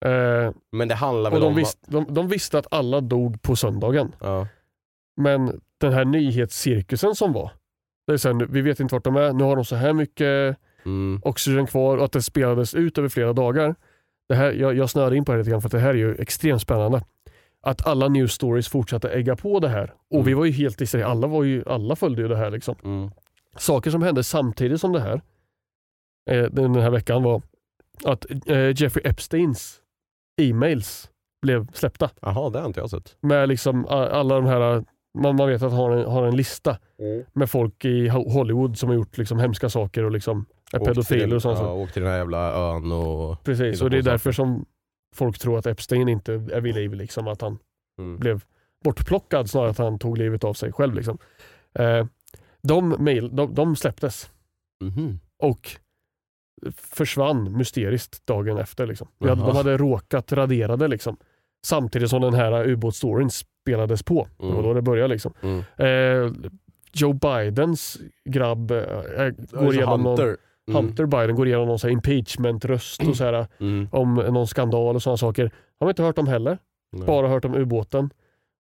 eh, Men det handlar väl de, om... visste, de, de visste att alla dog på söndagen. Ja. Men den här nyhetscirkusen som var. Det är så här, vi vet inte vart de är. Nu har de så här mycket Mm. oxygen kvar och att det spelades ut över flera dagar. Det här, jag, jag snöade in på det lite grann för det här är ju extremt spännande. Att alla news stories fortsatte ägga på det här. Och Mm. vi var ju helt distraherade. Alla, var ju, alla följde ju det här. Liksom. Mm. Saker som hände samtidigt som det här, eh, den här veckan var att eh, Jeffrey Epsteins e-mails blev släppta. Jaha, det har inte jag sett. med liksom alla de här, man, man vet att han har en, har en lista med folk i Ho- Hollywood som har gjort liksom hemska saker och liksom pedofiler och sånt. Ja, åkt till den här jävla ön och... Precis, och det är därför som folk tror att Epstein inte är vid liv, liksom, att han Mm. blev bortplockad snarare att han tog livet av sig själv. Liksom. Eh, de, mail, de, de släpptes Mhm. och försvann mysteriskt dagen efter. Liksom. Hade, de hade råkat raderade liksom. samtidigt som den här ubåtsstoryn spelades på. Det var Mm. då det började. Liksom. Mm. Eh, Joe Bidens grabb eh, går igenom någon, Hunter. Mm. Hunter Biden går igenom någon impeachment-röst och så här, Mm. om någon skandal och sådana saker. Har vi inte hört om heller. Nej. Bara hört om ubåten.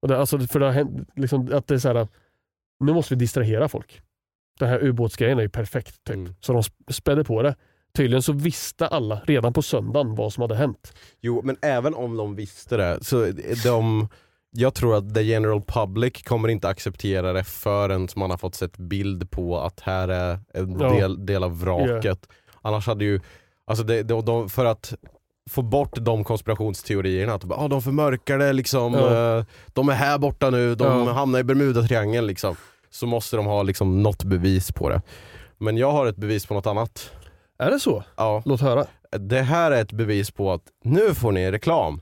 Och det, alltså, för det har hänt, liksom, att det är så här, nu måste vi distrahera folk. Den här ubåtsgrejen är ju perfekt. Typ. Mm. Så de sp- spädde på det. Tydligen så visste alla redan på söndagen vad som hade hänt. Jo, men även om de visste det, så de, jag tror att the general public kommer inte acceptera det förrän man har fått sett bild på att här är en Ja. del, del av vraket. Annars hade ju, alltså det, de, de, för att få bort de konspirationsteorierna, att ah, de förmörkar det, liksom, Ja. eh, de är här borta nu, de Ja. hamnar i Bermudatriangeln. Liksom. Så måste de ha liksom, något bevis på det. Men jag har ett bevis på något annat. Är det så? Ja, Låt höra. det här är ett bevis på att nu får ni reklam.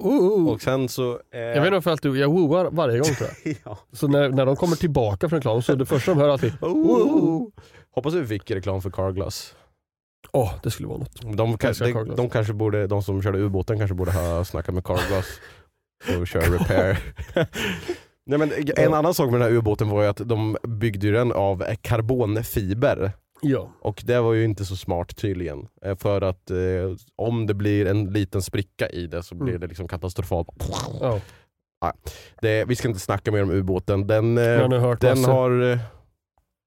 Oh, Och sen så... Eh, Jag vet inte varför jag alltid, jag wooar varje gång tror jag. ja. Så när, när de kommer tillbaka från reklam så är det första de hör alltid Oh. Hoppas vi fick reklam för Carglass. Åh, det skulle vara något. De, Älskar de, de, kanske borde, de som körde ubåten kanske borde ha snackat med Carglass och köra repair. Nej, men en annan sak med den här ubåten var ju att de byggde den av karbonfiber. Ja. Och det var ju inte så smart tydligen. Eh, För att eh, om det blir en liten spricka i det så blir Mm. det liksom katastrofalt. ja. Det, vi ska inte snacka mer om ubåten. Den, eh, har den har eh,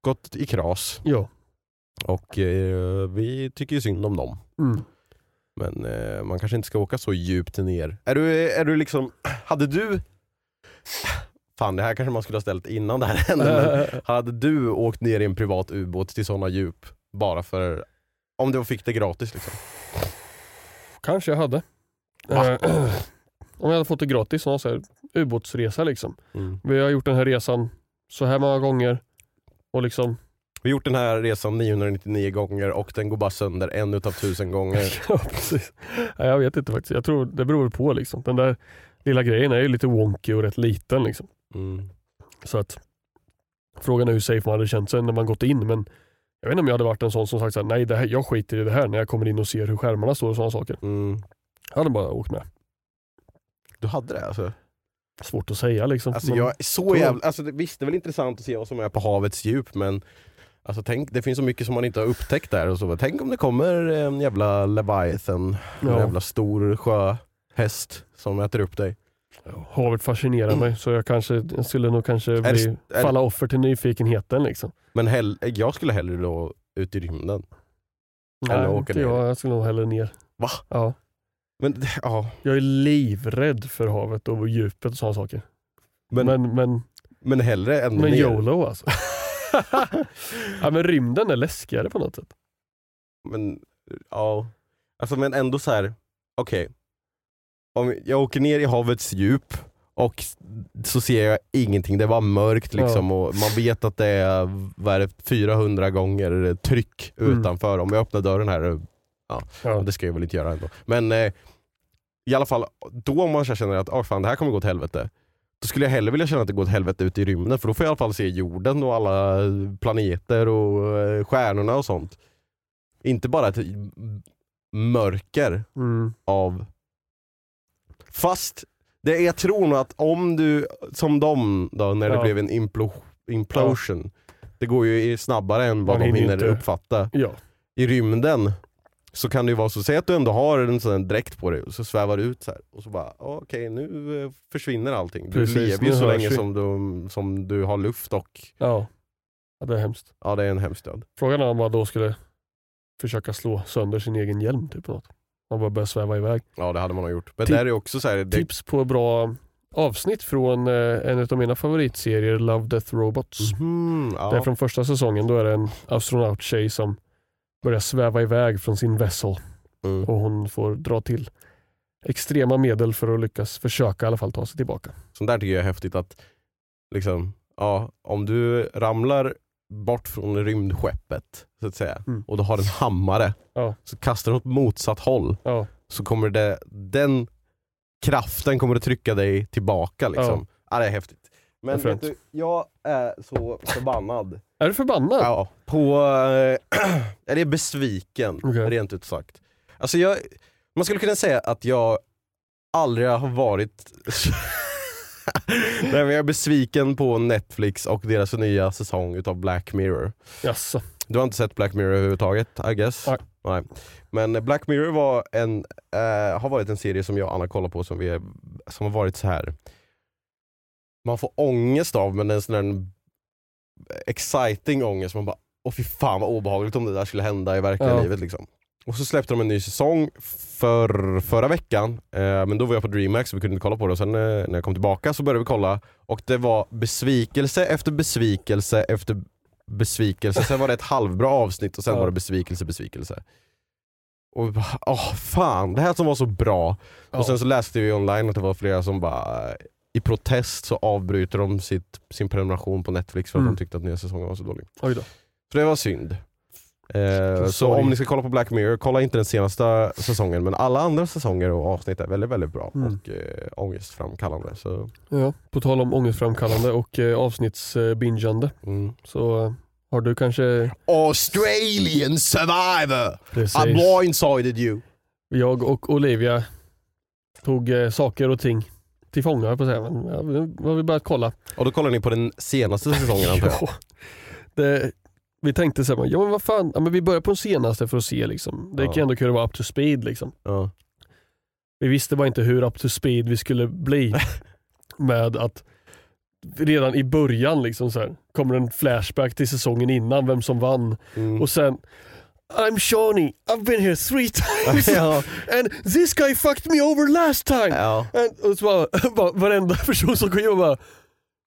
gått i kras. Ja. Och eh, vi tycker ju synd om dem. Mm. Men man kanske inte ska åka så djupt ner. Är du, är du liksom, hade du... Fan det här kanske man skulle ha ställt innan det här hände. Men hade du åkt ner i en privat ubåt till sådana djup bara för... Om du fick det gratis liksom? Kanske jag hade. Va? Eh, om jag hade fått det gratis, så här ubåtsresa liksom. Mm. Vi har gjort den här resan så här många gånger och liksom Vi har gjort den här resan 999 gånger och den går bara sönder en utav tusen gånger. Ja, precis. Nej, jag vet inte faktiskt. Jag tror det beror på liksom. Den där lilla grejen är ju lite wonky och rätt liten liksom. Mm. Så att frågan är hur safe man hade känt sig när man gått in. Men jag vet inte om jag hade varit en sån som sagt så här, nej det här, jag skiter i det här när jag kommer in och ser hur skärmarna står och sådana saker. Mm. Jag hade bara åkt med. Du hade det alltså? Svårt att säga liksom. Alltså jag är så jävla, alltså det, visst det är väl intressant att se vad som är på havets djup men Alltså tänk, det finns så mycket som man inte har upptäckt där och så. Tänk om det kommer en jävla Leviathan, en Ja. jävla stor sjöhäst som äter upp dig. Havet fascinerar mig så jag kanske jag skulle nog kanske det- bli, det- falla offer till nyfikenheten. Liksom. Men hell, jag skulle hellre då ut i rymden. Eller Nej, åka inte ner. jag, jag skulle nog hellre ner. Va? Ja. Men ja, Jag är livrädd för havet och djupet och sådana saker. men, men, Men, men, hellre än men ner. YOLO alltså. ja, men rymden är läskigare på något sätt. Men ja, alltså men ändå så här. okej. Om jag åker ner i havets djup och så ser jag ingenting, det var mörkt liksom och man vet att det är, vad är det, 400 gånger tryck Mm. utanför. Om jag öppnar dörren här, Ja. det ska jag väl inte göra ändå. Men eh, i alla fall, då om man känner att oh, fan, det här kommer gå åt helvete. Då skulle jag hellre vilja känna att det går åt helvete ute i rymden för då får jag i alla fall se jorden och alla planeter och eh, stjärnorna och sånt. Inte bara ett mörker Mm. av... Fast det, jag tror nog att om du, som dem då, när det Ja. blev en implo, implosion, det går ju i- snabbare än vad Man de hinner hinner inte- uppfatta. Ja. I rymden så kan det ju vara så, säg att du ändå har en sån här dräkt på dig och så svävar du ut så här och så bara, "Ja, okej nu eh, försvinner allting. Du Precis, lever ju nu så hörs länge vi. som du, som du har luft och, Ja. ja, det är hemskt. ja det är en hemsk död. Frågan är om man då skulle försöka slå sönder sin egen hjälm. Typ, något. Man bara börjar sväva iväg. Ja det hade man nog gjort. Men Ti- där är också så här, det, Tips på bra avsnitt från eh, en av mina favoritserier, Love Death Robots. Mhm, Det är ja. från första säsongen. Då är det en astronauttjej som börjar sväva iväg från sin vessel Mm. och hon får dra till extrema medel för att lyckas försöka i alla fall ta sig tillbaka. Sånt där tycker jag är häftigt att liksom, ja, om du ramlar bort från rymdskeppet så att säga Mm. och du har en hammare Ja. så kastar du åt motsatt håll Ja, så kommer det, den kraften kommer att trycka dig tillbaka liksom. Ja. det är häftigt. Men vet du, jag är så förbannad. är du förbannad? Ja, på, eh, jag är besviken Okej. rent ut sagt. Alltså jag, man skulle kunna säga att jag aldrig har varit Nej, men jag är besviken på Netflix och deras nya säsong utav Black Mirror. Jaså. Du har inte sett Black Mirror överhuvudtaget, I guess? Nej. Men Black Mirror var en, eh, har varit en serie som jag och Anna kollar på som, vi som har varit så här. man får ångest av men en sån där exciting ångest. Man bara, åh fy fan vad obehagligt om det där skulle hända i verkliga Ja. livet. Liksom. Och så släppte de en ny säsong för, förra veckan, eh, men då var jag på DreamHack så vi kunde inte kolla på det. Och sen eh, när jag kom tillbaka så började vi kolla och det var besvikelse efter besvikelse efter besvikelse. Sen var det ett halvbra avsnitt och sen Ja. var det besvikelse, besvikelse. Och vi bara, åh fan, det här som var så bra. Ja. Och sen så läste vi online att det var flera som bara i protest så avbryter de sitt, sin prenumeration på Netflix för att Mm. de tyckte att nya säsongen var så dålig. Oj då. Så det var synd. Eh, så om ni ska kolla på Black Mirror, kolla inte den senaste säsongen men alla andra säsonger och avsnitt är väldigt väldigt bra Mm. och eh, ångestframkallande. Så, Ja, på tal om ångestframkallande och eh, avsnittsbingeande mm. så eh, har du kanske Australian survivor! I precis, blindsided you. jag och Olivia tog eh, saker och ting till fånga på att säga. Men, ja, nu har vi börjat kolla. Och då kollar ni på den senaste säsongen antar jag? Ja, det, vi tänkte så här, ja men vad fan, ja, men vi börjar på den senaste för att se liksom. Det Ja. kan ändå kunna vara up to speed liksom. Ja. Vi visste bara inte hur up to speed vi skulle bli med att redan i början liksom så här, kommer en flashback till säsongen innan, vem som vann. Mm. Och sen I'm Shawnee, I've been here three times ja. and this guy fucked me over last time. ja. And, och så bara, bara, varenda person som kom in och bara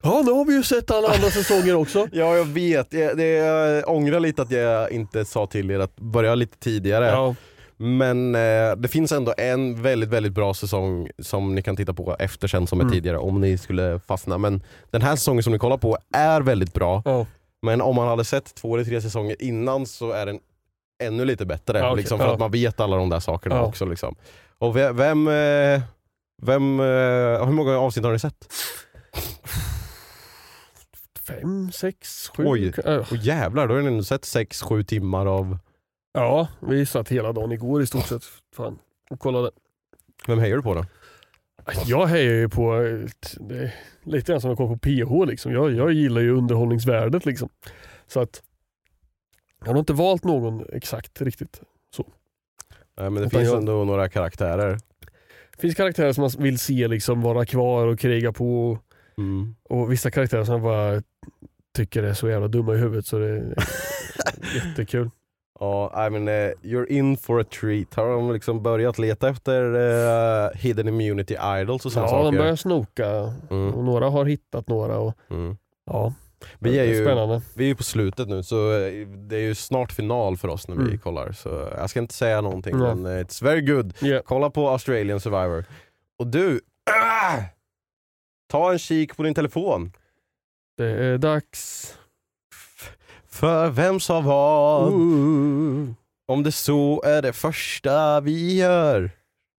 Ja nu har vi ju sett alla andra säsonger också. Ja jag vet, jag, det, jag ångrar lite att jag inte sa till er att börja lite tidigare. Ja, Men eh, det finns ändå en väldigt, väldigt bra säsong som ni kan titta på efter sen som är Mm. tidigare om ni skulle fastna. Men den här säsongen som ni kollar på är väldigt bra. Ja. Men om man hade sett två eller tre säsonger innan så är den ännu lite bättre. Okej. liksom, för Ja. att man vet alla de där sakerna Ja. också. Liksom. Och ve- vem, eh, vem eh, hur många avsnitt har ni sett? Fem, sex, sju. Oj. Äh, Och jävlar, då har ni ändå sett 6-7 timmar av... Ja, vi satt hela dagen igår i stort sett. Fan. Och kollade. Vem hejar du på då? Jag hejar ju på, ett- det är lite grann som att kolla på PH liksom. Jag, jag gillar ju underhållningsvärdet liksom. Så att jag har inte valt någon exakt riktigt. Nej, men det Utan finns jag- ändå några karaktärer. Det finns karaktärer som man vill se liksom vara kvar och kriga på. Mm. Och vissa karaktärer som jag bara tycker är så jävla dumma i huvudet så det är jättekul. Ja, I mean, eh, you're in for a treat. Har de liksom börjat leta efter eh, hidden immunity idols och sådana Ja, de saker? börjar snoka Mm. och några har hittat några. Och, Mm. ja, Vi, är ju, spännande. vi är ju på slutet nu så eh, det är ju snart final för oss när vi Mm. kollar. Så jag ska inte säga någonting men it's very good. Yeah. Kolla på Australian Survivor. Och du, ah! Ta en kik på din telefon. Det är dags. För vem sa vad? Ooh. Om det så är det första vi gör.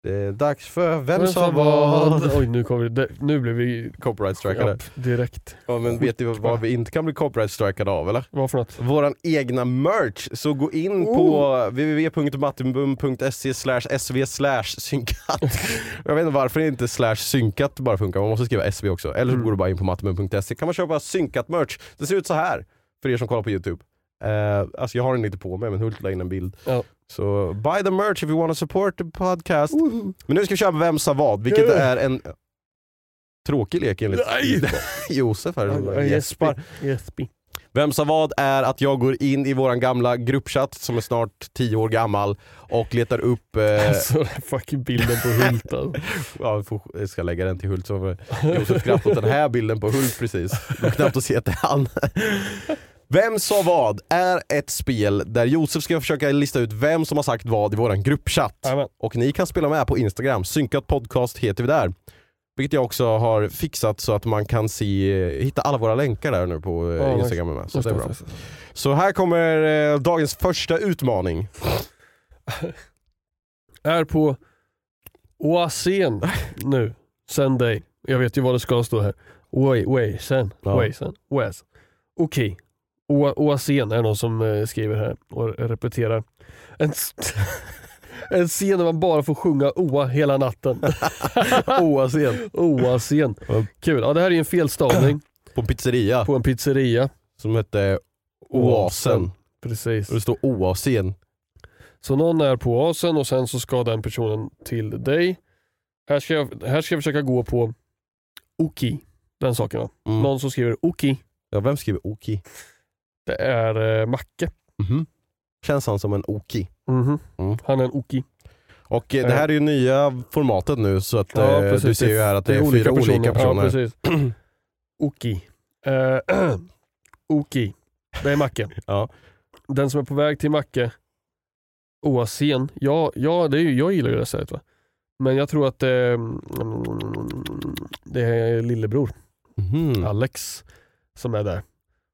Det är dags för Vem, sa vad? Oj, nu, kommer det, nu blev vi Copyright strikade. upp direkt. Ja, men vet du vad vi inte kan bli copyright strikade av eller? Vad för något? Våran egna merch. Så gå in på www.mattenbum.se sv synkat. Jag vet inte varför inte slash synkat bara funkar, man måste skriva sv också. Eller så Mm. går du bara in på mattenbum.se kan man köpa synkat merch. Det ser ut så här för er som kollar på youtube. Uh, alltså jag har den inte på mig men Hult la in en bild. Ja. Så buy the merch if you want to support the podcast. Men nu ska vi köra Vem sa vad, vilket är en tråkig lek enligt Nej! Josef här gäspar. Jespi. Vem sa vad är att jag går in i våran gamla gruppchatt som är snart 10 år gammal och letar upp... Eh, Alltså fucking bilden på Hult alltså. ja, jag ska lägga den till Hult Josef skrattar åt den här bilden på Hult precis. Det går knappt att se att det är han. Vem sa vad är ett spel där Josef ska försöka lista ut vem som har sagt vad i våran gruppchatt. Jajamän. Och ni kan spela med på Instagram, synkat podcast heter vi där. Vilket jag också har fixat så att man kan se, hitta alla våra länkar där nu på nice. Instagram. Med. Så, det är bra. Så här kommer eh, dagens första utmaning. Är på Oasen nu. Sen dig. Jag vet ju vad det ska stå här. Way, way, sen, Ja. way, sen. Okej. Okay. Oasen är någon som eh, skriver här och repeterar. En, en scen där man bara får sjunga Oa hela natten. Oasen. Ja. Kul. Ja, det här är en felstavning På en pizzeria på en pizzeria. som hette Oasen. Precis. Och det står Oasen. Så någon är på Oasen och sen så ska den personen till dig. Här ska jag, här ska jag försöka gå på Oki. Den saken va? Mm. Någon som skriver Oki. Ja, vem skriver Oki? Det är eh, Macke. Mhm. Känns han som en Oki? Mhm. Mm. Han är en Oki. Och eh, det här är ju nya formatet nu så att Ja, eh, precis. du ser ju här att det är, fyra olika personer. Ja, precis. Oki. Eh, Oki. Det är Macke. Ja. Den som är på väg till Macke. Oasen. Ja, ja det är, ju- jag gillar ju det stället va. Men jag tror att det, det är lillebror. Mhm. Alex som är där.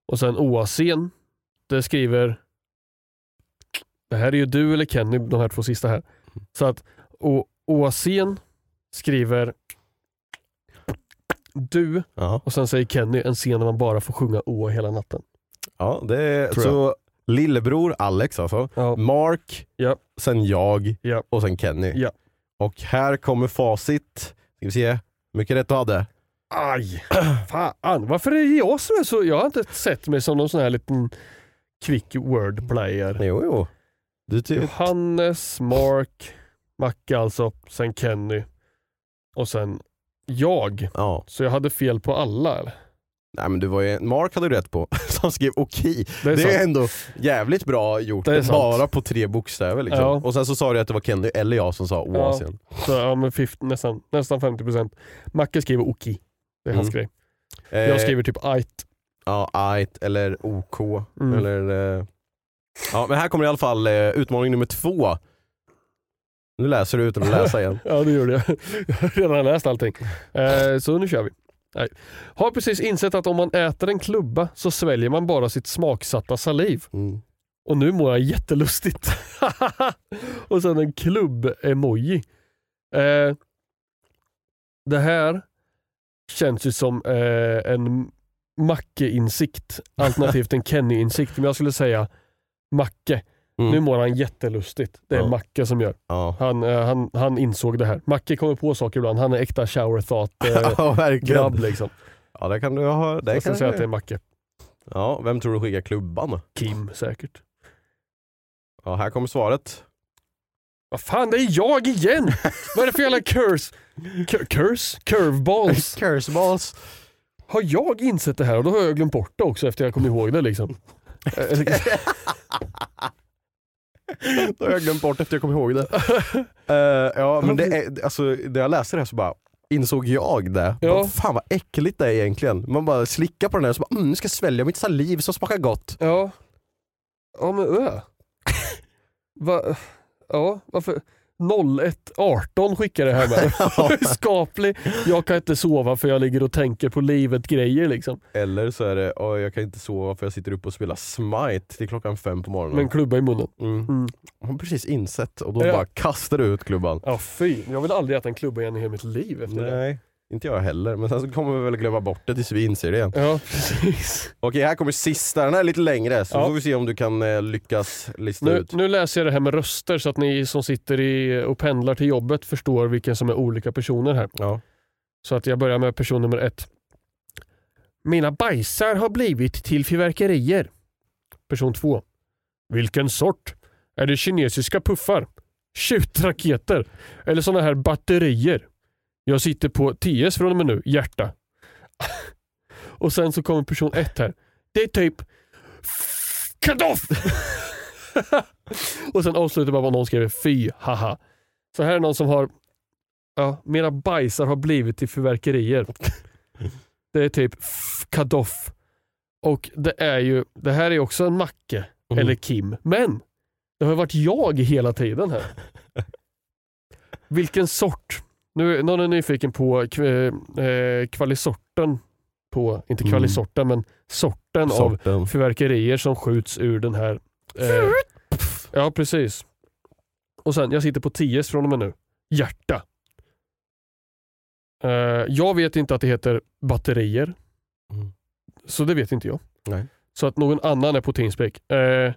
Och sen Oasen, det skriver Det här är ju du eller Kenny, de här två sista här. Så att o, Oasen skriver du Ja. och sen säger Kenny en scen där man bara får sjunga Oa hela natten. ja, det är så lillebror Alex alltså. Ja, Mark, Ja. sen jag Ja. och sen Kenny. Ja. Och här kommer facit. Ska vi se hur mycket rätt du hade. Aj, fan. Varför är det jag som är så... Jag har inte sett mig som någon sån här liten quick word player. Jo, jo. Du ty- Johannes, Mark, Macke alltså, sen Kenny och sen jag. ja. Så jag hade fel på alla eller? Nej men du var ju, Mark hade du rätt på, som skrev okej. Det är Det är ändå jävligt bra gjort, Det bara på tre bokstäver liksom. Ja. Och sen så sa du att det var Kenny eller jag som sa Oasien. Så ja, men 50, nästan, nästan 50%. Macke skriver Oki. Det är hans Mm. grej. Eh, Jag skriver typ Ait. Ja, AIT eller OK. Mm. Eller, eh, ja, men här kommer i alla fall eh, utmaning nummer två. Nu läser du utan att läsa igen. Ja det gjorde jag. Jag har redan läst allting. Eh, så nu kör vi. Nej. Har precis insett att om man äter en klubba så sväljer man bara sitt smaksatta saliv. Mm. Och nu mår jag jättelustigt. och sen en klubb-emoji. Eh, det här känns ju som eh, en Macke-insikt, alternativt en Kenny-insikt. Men jag skulle säga Macke. Mm. Nu mår han jättelustigt. Det är Ja. Macke som gör. Ja. Han, eh, han, han insåg det här. Macke kommer på saker ibland. Han är äkta shower thought eh, ja, liksom. Ja, det kan du ha. Det Jag kan säga att det är Macke. Ja, vem tror du skickar klubban? Kim säkert. Ja, här kommer svaret. Vad fan, det är jag igen! Vad är det för jävla curse? Cur- curse? Curveballs? Curseballs. Har jag insett det här och då har jag glömt bort det också efter jag kom ihåg det liksom. Eh, Då har jag glömt bort efter jag kom ihåg det. Eh, ja, men det är, alltså, när jag läste det här så bara insåg jag det. Ja. Vad fan vad äckligt det är egentligen. Man bara slickar på den här och så bara, mm, nu ska jag svälja mitt saliv som smakar gott. ja. Ja men ö. Va? Ja, varför? 0118 skickar det här med. Skaplig. Jag kan inte sova för jag ligger och tänker på livet grejer liksom. Eller så är det, "Åh, jag kan inte sova för jag sitter uppe och spelar Smite till klockan fem på morgonen. Med en klubba i munnen. mm. Mm. Har precis insett och då Ja. bara kastar du ut klubban. Ja fy, jag vill aldrig äta en klubba igen i hela mitt liv efter det. Inte jag heller. Men sen så kommer vi väl glömma bort det tills vi inser det igen. Ja precis. Okej, här kommer sista. Den här är lite längre så Ja. får vi se om du kan eh, lyckas lista Nu, ut. nu läser jag det här med röster så att ni som sitter i, och pendlar till jobbet förstår vilken som är olika personer här. Ja. Så att jag börjar med person nummer ett. Mina bajsar har blivit till fyrverkerier. Person två. Vilken sort? Är det kinesiska puffar? Tjutraketer? Eller sådana här batterier? Jag sitter på TS från och med nu, hjärta. och sen så kommer person ett här. Det är typ Kadoff! och sen avslutar bara vad någon skriver fy haha. Så här är någon som har Ja, mina bajsar har blivit till fyrverkerier. Det är typ kadoff. Och det är ju, det här är också en Macke, Mm. eller Kim. Men det har varit jag hela tiden här. Vilken sort? Nu, någon är nyfiken på kv, eh, kvalisorten på, inte Mm. kvalisorten men sorten av Sorten. fyrverkerier som skjuts ur den här. Eh, ja precis. Och sen, jag sitter på 10 från och med nu. Hjärta. Eh, jag vet inte att det heter batterier. Mm. Så det vet inte jag. Nej. Så att någon annan är på Teamspeak. Eh, eh, mm, mm,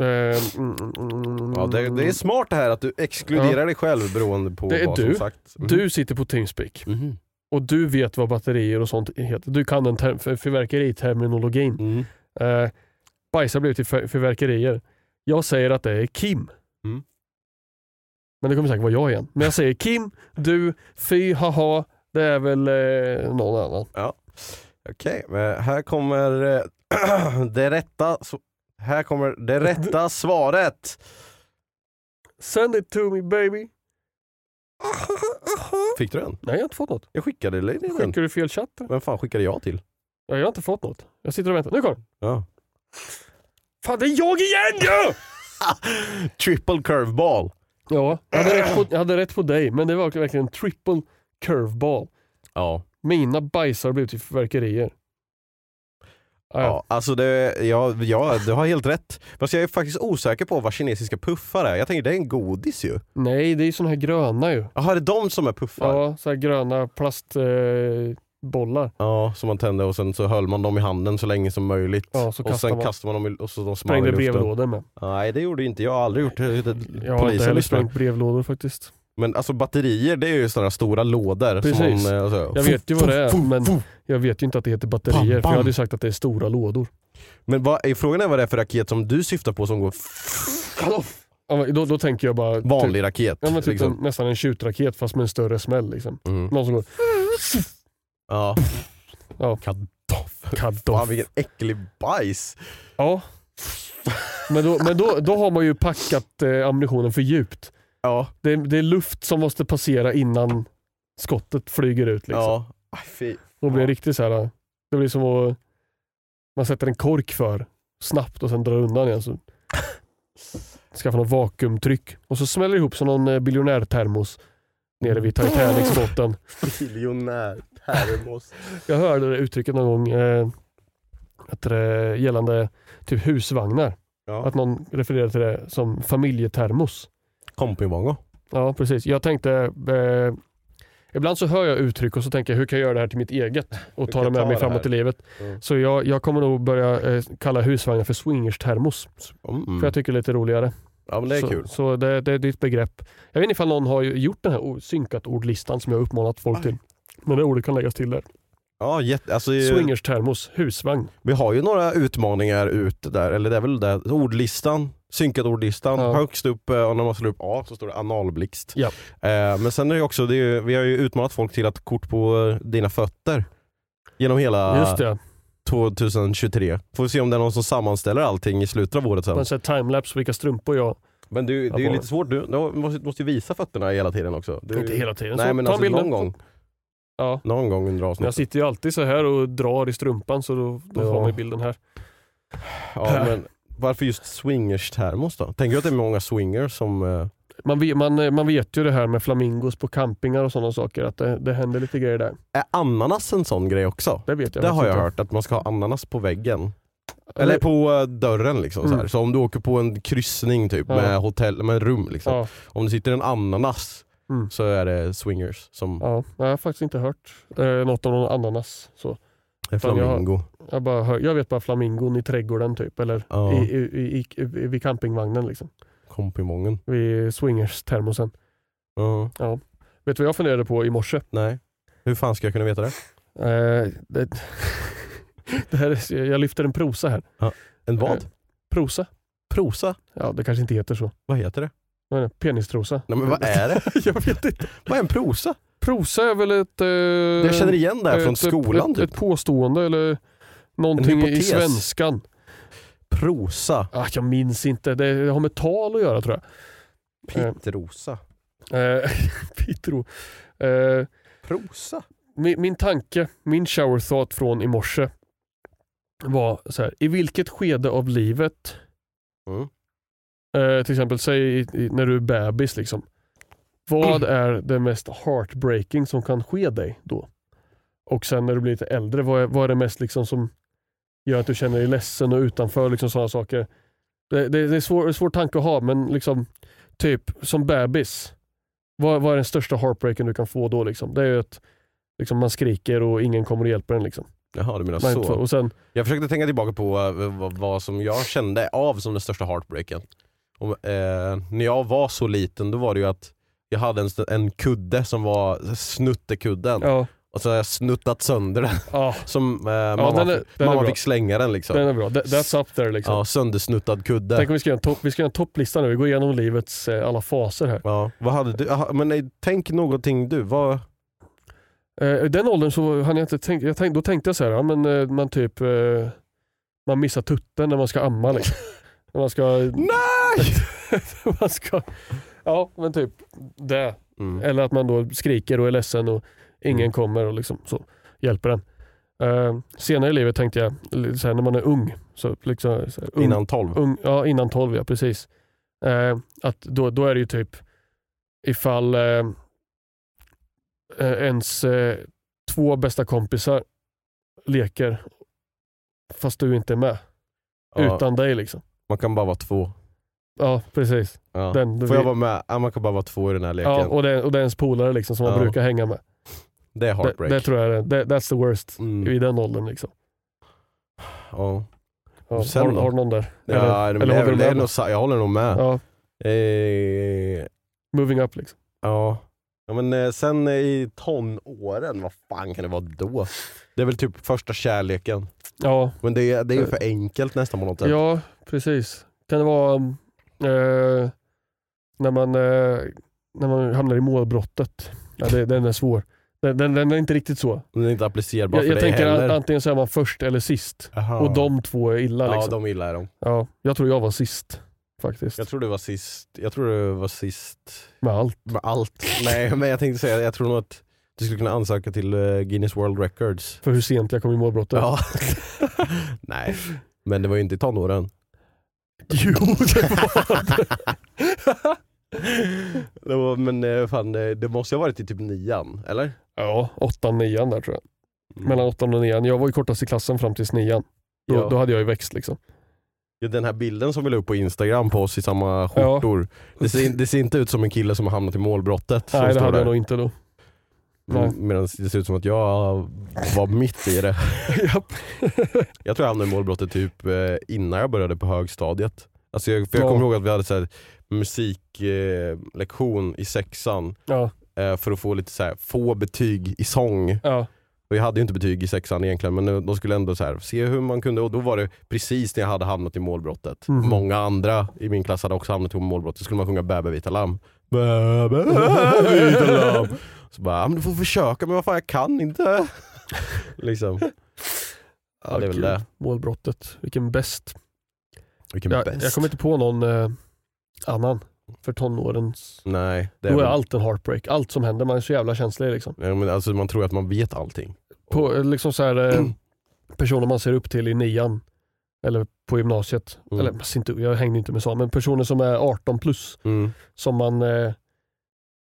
Ja, det, det är smart det här att du exkluderar dig själv beroende på Det är vad du. som sagt. Mhm. Du sitter på Teamspeak Mhm. och du vet vad batterier och sånt heter. Du kan den ter- fyrverkeriterminologin. Mm. Eh, bajsar blivit till fyr- fyrverkerier. Jag säger att det är Kim. Mm. Men det kommer säkert vara jag igen. Men jag säger Kim, du, fy, haha. Det är väl eh, någon annan. Okej, men här kommer eh, det rätta Här kommer det rätta svaret. Send it to me baby. Fick du den? Nej jag har inte fått något. Jag skickade dig den. Skickar du fel chatt? Vem fan skickade jag till? Ja, jag har inte fått något. Jag sitter och väntar. Nu kommer den. Ja. Fan det är jag igen ju! Triple curveball. Ja, jag hade, rätt på, jag hade rätt på dig men det var verkligen en triple curveball. Ja. Mina bajsar har blivit till fyrverkerier. Ja. Ja, alltså det, ja, ja, du har helt rätt. Fast jag är faktiskt osäker på vad kinesiska puffar är. Jag tänker det är en godis ju. Nej, det är ju såna här gröna ju. Jaha, är det de som är puffar? Ja. Ja, så här gröna plastbollar. Bollar. som man tände och sen så höll man dem i handen så länge som möjligt. Ja, så och kastar sen man. kastade man dem i, och så de small i Sprängde luften. brevlådor med. Nej det gjorde inte jag, har aldrig gjort det. det Jag har inte polisen heller lyssnar. sprängt brevlådor faktiskt. Men alltså batterier det är ju sådana stora lådor. Precis. Som man, eh, så, Jag vet ju vad det är, men-. Jag vet ju inte att det heter batterier, Bam, för jag bam. hade ju sagt att det är stora lådor. Men vad, är frågan är vad det är för raket som du syftar på som går Ja, då, då tänker jag bara... Typ, vanlig raket. ja, men typ liksom. en, nästan en tjutraket fast med en större smäll. Liksom. mm. Någon som går Ja. Ja. Kadoff. kadoff. Fan vilken äcklig bajs. Ja. Men, då, men då, då har man ju packat eh, ammunitionen för djupt. Ja. Det, är- det är luft som måste passera innan skottet flyger ut. Liksom. Ja. Aj, fy. Då blir det riktigt så här. Det blir som att man sätter en kork för snabbt och sen drar undan igen. Så, skaffa någon vakuumtryck och så smäller det ihop som någon eh, biljonärtermos nere vid Titanics botten. Miljonär termos. Jag hörde det uttrycket någon gång eh, att det, gällande typ husvagnar. Ja. Att någon refererade till det som familjetermos. Kompimångo. Ja precis. Jag tänkte, eh, ibland så hör jag uttryck och så tänker jag hur kan jag göra det här till mitt eget och ta det med mig framåt i livet. Mm. Så jag, jag kommer nog börja eh, kalla husvagnar för swingerstermos. Mm. För jag tycker det är lite roligare. Ja men det är så, kul. Så det, det är ditt begrepp. Jag vet inte ifall någon har gjort den här synkat ordlistan som jag uppmanat folk till. Men det ordet kan läggas till där. Ja, jätte, alltså, Swingerstermos, husvagn. Vi har ju några utmaningar ute där, eller det är väl det. Ordlistan, synkad ordlistan. Ja. Högst upp, eh, och när man slår upp A så står det analblixt. Ja. Eh, men sen är det också, det är, vi har ju utmanat folk till att kort på eh, dina fötter. Genom hela Just det. 2023. Får vi se om det är någon som sammanställer allting i slutet av året sen. Man säger timelapse vilka strumpor jag... Men du, det är ju lite svårt, du, du måste, ju visa fötterna hela tiden också. Du, Inte hela tiden. Nej så men ta alltså någon gång. Ja. Någon gång under Men jag avsnittet. sitter ju alltid så här och drar i strumpan så då, då Ja. får man bilden här. Ja, men varför just swingers-termos då? Tänker du att det är många swingers som... eh, Man vet, man, man vet ju det här med flamingos på campingar och sådana saker, att det, det händer lite grejer där. Är ananas en sån grej också? Det vet jag Det har jag inte. hört, att man ska ha ananas på väggen. Eller på eh, dörren liksom. Så, här. Mm. så om du åker på en kryssning typ Ja. med hotell, med rum liksom. Ja, Om det sitter en ananas Mm. så är det swingers som ja, jag har faktiskt inte hört eh, något om någon ananas. Så. är Fan, jag flamingo. Jag, bara hör, jag vet bara flamingon i trädgården typ, eller Ja. i, i, i, vid campingvagnen. Liksom. Kompimongen. Vid swingers-termosen. Ja. Vet du vad jag funderade på i morse? Nej. Hur fan ska jag kunna veta det? Eh, det, det här är, jag lyfter en prosa här. En vad? Eh, Prosa? Prosa? Ja, det kanske inte heter så. Vad heter det? Vad är det? Penistrosa? Nej men vad är det? jag vet inte. vad är en prosa? Prosa är väl ett... Eh, Jag känner igen det här från ett, skolan ett, typ. ett påstående eller någonting i svenskan. Prosa. Ah, jag minns inte. Det har med tal att göra tror jag. Pittrosa. Eh, Pitro. Eh, Prosa? min, min tanke, min shower thought från i morse var så här. I vilket skede av livet, Mm. Eh, till exempel säg i, i, när du är bebis, liksom, vad är det mest heartbreaking som kan ske dig då? Och sen när du blir lite äldre, vad är, vad är det mest liksom som gör att du känner dig ledsen och utanför? Liksom sådana saker. Det, det, det är svår, svår tanke att ha, men liksom typ som bebis, vad, vad är den största heartbreaken du kan få då? Liksom? Det är ju att liksom, man skriker och ingen kommer och hjälper en. Liksom. Jaha du menar så. och sen, Jag försökte tänka tillbaka på eh, vad, vad som jag kände av som den största heartbreaken. Om, eh, när jag var så liten då var det ju att jag hade en, en kudde som var snuttekudden ja, och så har jag snuttat sönder den. ja, Som, eh, mamma den är- den mamma fick slänga den liksom. den är bra. That, that's up there. Liksom. Ja, söndersnuttad kudde. Tänk om vi ska göra en, ska göra en topplista nu. Vi går igenom livets eh, alla faser här. Ja, vad hade du? Aha, men nej, tänk någonting du. Vad, Eh, den åldern så hann jag inte tänkt, jag tänk, då tänkte jag så här, ja, men eh, man typ eh, man missar tutten när man ska amma. Liksom. när man ska... Nej! man ska ja men typ det. Mm. Eller att man då skriker och är ledsen och ingen Mm. kommer och liksom så hjälper den. Eh, senare i livet tänkte jag, li- så här, när man är ung, så liksom, så här, ung, Innan 12. ung, ja, innan 12 ja, precis. Eh, att då, då är det ju typ ifall eh, ens eh, två bästa kompisar leker fast du inte är med. Ja, Utan dig liksom. Man kan bara vara två. Ja precis. Ja. Den, Får jag vara med? Ja, man kan bara vara två i den här leken. ja, och, det, och det är ens polare liksom, som man brukar hänga med. det är Det, heartbreak. det tror jag är, det, that's the worst mm. i den åldern. Liksom. ja. Sen har, har du någon där? Ja, eller det, eller håller det med? jag håller nog med. Ja, Eh, moving up liksom. ja. ja men eh, sen eh, i tonåren, vad fan kan det vara då? Det är väl typ första kärleken. Ja, Men det, är- det är ju för enkelt nästan på något sätt. ja precis. Kan det vara eh, när, man, eh, när man hamnar i målbrottet? Ja, det, den är svår. Den, den, den är inte riktigt så. Den är inte applicerbar Jag, för jag dig tänker heller. antingen så är man först eller sist. Aha. Och de två är illa. Ja, Liksom. de gillar de. Ja, jag tror jag var sist faktiskt. Jag tror du var sist. Jag tror du var sist Med allt. med allt. Nej men jag tänkte säga, jag tror nog att du skulle kunna ansöka till eh, Guinness World Records. För hur sent jag kom i målbrottet. Ja. Nej, men det var ju inte i tonåren. Jo det var det. Det var, men eh, fan, eh, det måste ha varit i typ nian, eller? Ja, åttan, nian där tror jag. Mellan åttan och nian. Jag var ju kortast i klassen fram tills nian. Då, Ja. då hade jag ju växt liksom. Ja, Den här bilden som vi la upp på Instagram på oss i samma skjortor. Det, ser, det ser inte ut som en kille som har hamnat i målbrottet. Nej det hade jag där. nog inte då. Nej. Medan det ser ut som att jag var mitt i det. Jag tror jag hamnade i målbrottet typ eh, innan jag började på högstadiet. Alltså jag, för jag Ja. kommer ihåg att vi hade så musiklektion eh, i sexan Ja, eh, för att få lite så här, få betyg i sång. ja, Och jag hade ju inte betyg i sexan egentligen men de skulle ändå så här, se hur man kunde och då var det precis när jag hade hamnat i målbrottet. Mhm. Många andra i min klass hade också hamnat i målbrottet. Så skulle man sjunga Bä bä vita lamm. Bä bä vita lamm. Så bara, men du får försöka men vad fan jag kan inte. liksom. Ja, det är väl det. Målbrottet, vilken bäst. Vilken Jag, bäst. jag kommer inte på någon eh, annan för tonårens. Nej, det Då är väl- allt en heartbreak. Allt som händer, man är så jävla känslig liksom. Ja, men alltså, man tror att man vet allting. På, eh, liksom så här, eh, personer man ser upp till i nian eller på gymnasiet. Mm. Eller, inte, jag hängde inte med så, men personer som är 18 plus Mm. som man eh,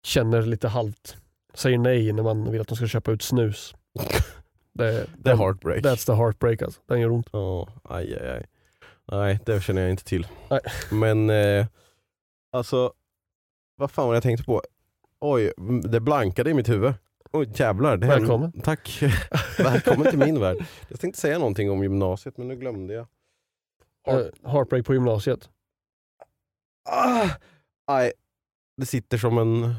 känner lite halvt. Säger nej när man vill att de ska köpa ut snus. Det, Det är heartbreak. That's the heartbreak alltså. Den gör ont. Ja, aj, aj, aj. Nej, det känner jag inte till. Nej. Men eh, alltså, vad fan var det jag tänkte på? Oj, det blankade i mitt huvud. Oj jävlar. Det Välkommen. Tack. Välkommen till min värld. Jag tänkte säga någonting om gymnasiet men nu glömde jag. Eh, heartbreak på gymnasiet. Ah, aj, det sitter som en,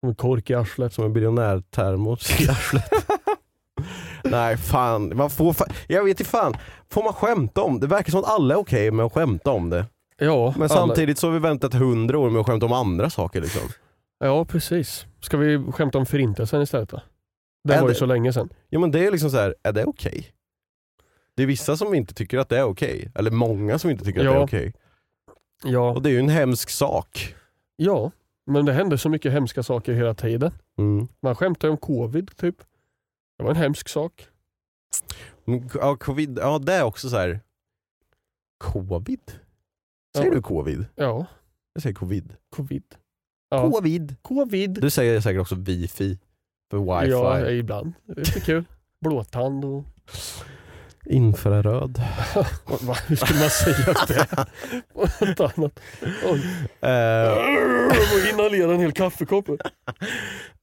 Som en kork i arslet. som en biljonärtermos i arslet. Nej fan, man får, fa- jag vet inte fan. Får man skämta om det? verkar som att alla är okej med att skämta om det. Ja, Men alla- samtidigt så har vi väntat hundra år med att skämta om andra saker liksom. Ja, precis. Ska vi skämta om förintelsen istället då? Det Är var ju det- så länge sedan. Ja men det är liksom så här, är det okej? Det är vissa som inte tycker att det är okej. Eller många som inte tycker att Ja. det är okej. Ja, Och det är ju en hemsk sak. ja, men det hände så mycket hemska saker hela tiden. Mm. Man skämtar ju om covid typ. Det var en hemsk sak. Ja, covid, ja det är också så här. Covid? Säger Ja. du covid? Ja, Jag säger covid. covid. Ja. Covid. Covid. Du säger säkert också wifi. För wifi. Ja, ibland. Det är kul. Blåtand och... Infraröd. Hur skulle man säga det? Något annat. Oj. Eh, får inhalera en hel kaffekopp.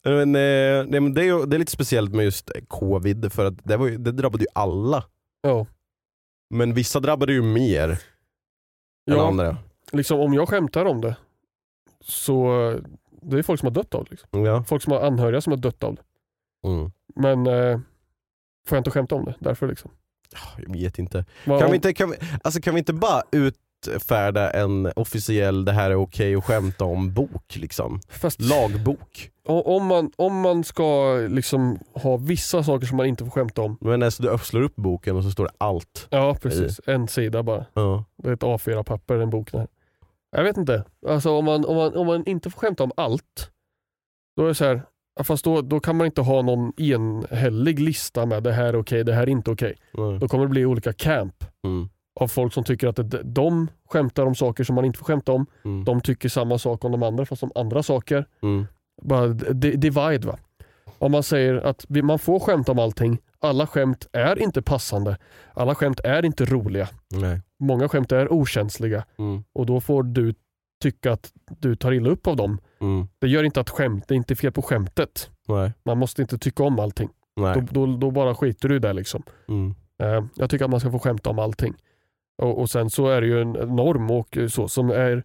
men, eh, nej, men det, är, det är lite speciellt med just covid för att det, var ju, det drabbade ju alla. Ja. Men vissa drabbade ju mer än ja, andra. liksom om jag skämtar om det så det är folk som har dött av det. Liksom. Ja. Folk som har anhöriga som har dött av det. Mm. Men eh, får jag inte skämta om det därför liksom. Jag vet inte. Vad- Kan vi inte, kan vi, alltså kan vi inte bara utfärda en officiell det här är okej att skämta om bok liksom? Fast, Lagbok. om, man, om man ska liksom ha vissa saker som man inte får skämta om. Men alltså du slår upp boken och så står det allt. Ja precis, en sida bara. Ja. Det är ett A4-papper, en bok där. Jag vet inte. Alltså om man, om man, om man inte får skämta om allt, då är det så här, ja, fast då, då kan man inte ha någon enhällig lista med det här är okej, det här är inte okej. Nej. Då kommer det bli olika camp Mm. av folk som tycker att det, de skämtar om saker som man inte får skämta om. Mm. De tycker samma sak om de andra fast om andra saker. Mm. Bara divide va. Om man säger att man får skämta om allting, alla skämt är inte passande, alla skämt är inte roliga. Nej. Många skämt är okänsliga Mm. och då får du tycka att du tar illa upp av dem. Mm. Det gör inte att skämt, det är inte fel på skämtet. Nej. Man måste inte tycka om allting. Då, då, då bara skiter du det liksom. Mm. Eh, jag tycker att man ska få skämta om allting. Och, och sen så är det ju en norm och så som är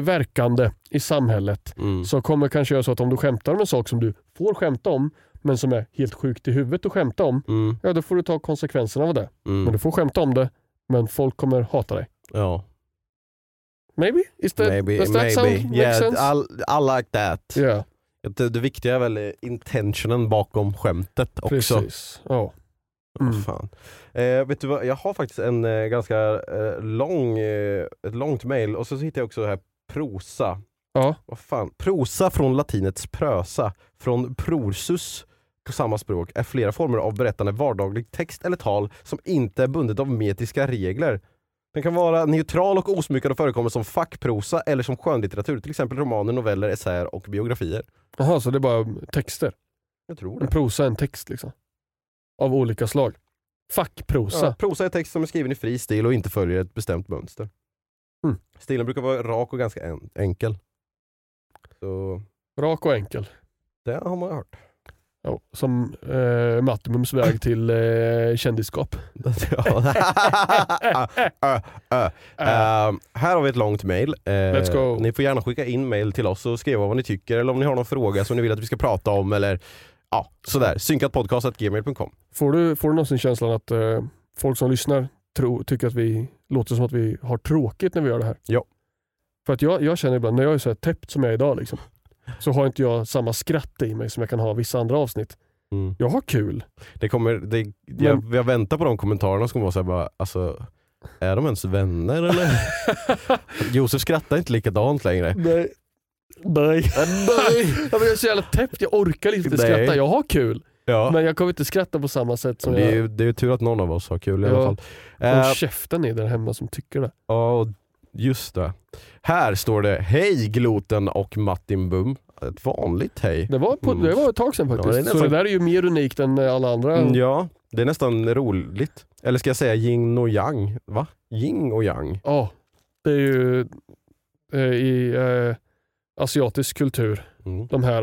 verkande i samhället. Mm. Så kommer kanske göra så att om du skämtar om en sak som du får skämta om men som är helt sjukt i huvudet att skämta om, Mm. ja då får du ta konsekvenserna av det. Men Mm. du får skämta om det, men folk kommer hata dig. Ja. Maybe? Is that, Maybe. does that sound Maybe. make Yeah, sense? I, I like that. Ja, Det, det viktiga är väl intentionen bakom skämtet också. precis. Ja. Mm. Fan. Eh, vet du vad, jag har faktiskt en eh, ganska eh, lång, eh, ett långt mail och så hittar jag också här prosa. Ja. Vad fan? Prosa från latinets prösa, från prorsus på samma språk, är flera former av berättande vardaglig text eller tal som inte är bundet av metiska regler. Den kan vara neutral och osmyckad och förekommer som fackprosa eller som skönlitteratur, till exempel romaner, noveller, essäer och biografier. Jaha, så det är bara texter? Jag tror En det. prosa är en text liksom? Av olika slag? Fackprosa? Ja, prosa är text som är skriven i fri stil och inte följer ett bestämt mönster. Mm. Stilen brukar vara rak och ganska en- enkel. Så Rak och enkel? det har man hört. Ja, som eh, Mattimums väg till eh, kändisskap. Ö, ö. Eh, här har vi ett långt mail. Eh. Ni får gärna skicka in mail till oss och skriva vad ni tycker eller om ni har någon fråga som ni vill att vi ska prata om eller ja, sådär. Synkatpodcast.gmail.com Får du, får du någonsin känslan att eh, folk som lyssnar tro, tycker att vi låter som att vi har tråkigt när vi gör det här? Ja. För att jag, jag känner ibland, när jag är så här täppt som jag är idag, liksom, så har inte jag samma skratt i mig som jag kan ha vissa andra avsnitt. mm. Jag har kul. Det kommer, det, jag, jag väntar på de kommentarerna som kommer vara såhär bara, alltså är de ens vänner eller? Josef skrattar inte likadant längre. Nej. Nej. Nej. Ja, men jag är så jävla täppt, jag orkar inte Nej. skratta. Jag har kul, Ja. men jag kommer inte skratta på samma sätt som Det är, jag... det är ju tur att någon av oss har kul i Ja. alla fall. Håll Eh, käften ni där hemma som tycker det. Ja, och just det. Här står det Hej Gloten och Martin Bum. Ett vanligt hej. Det var, på, Mm. det var ett tag sedan faktiskt. Ja, det är Så nästan- det där är ju mer unikt än eh, alla andra. Mm, Ja, det är nästan roligt. Eller ska jag säga yin och yang? Va? Yin och yang? Ja, det är ju eh, i eh, asiatisk kultur. Mm. De här...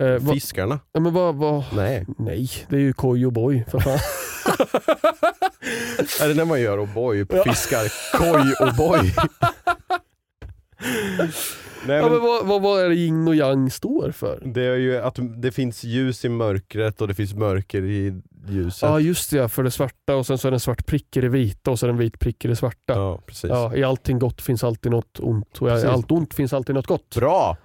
Eh, eh, Fiskarna? ja, men vad, vad, Nej. nej, det är ju koi och boy för fan. Är det när man gör O'boy? Ja. Fiskar koj och boy? Nej, ja, men men vad, vad, vad är det yin och yang står för? det är ju att det finns ljus i mörkret och det finns mörker i ljuset. Ja just det, för det svarta och sen så är det en svart prick i det vita och det en vit prick i det svarta. Ja, precis. Ja, I allting gott finns alltid något ont och Precis. i allt ont finns alltid något gott. Bra!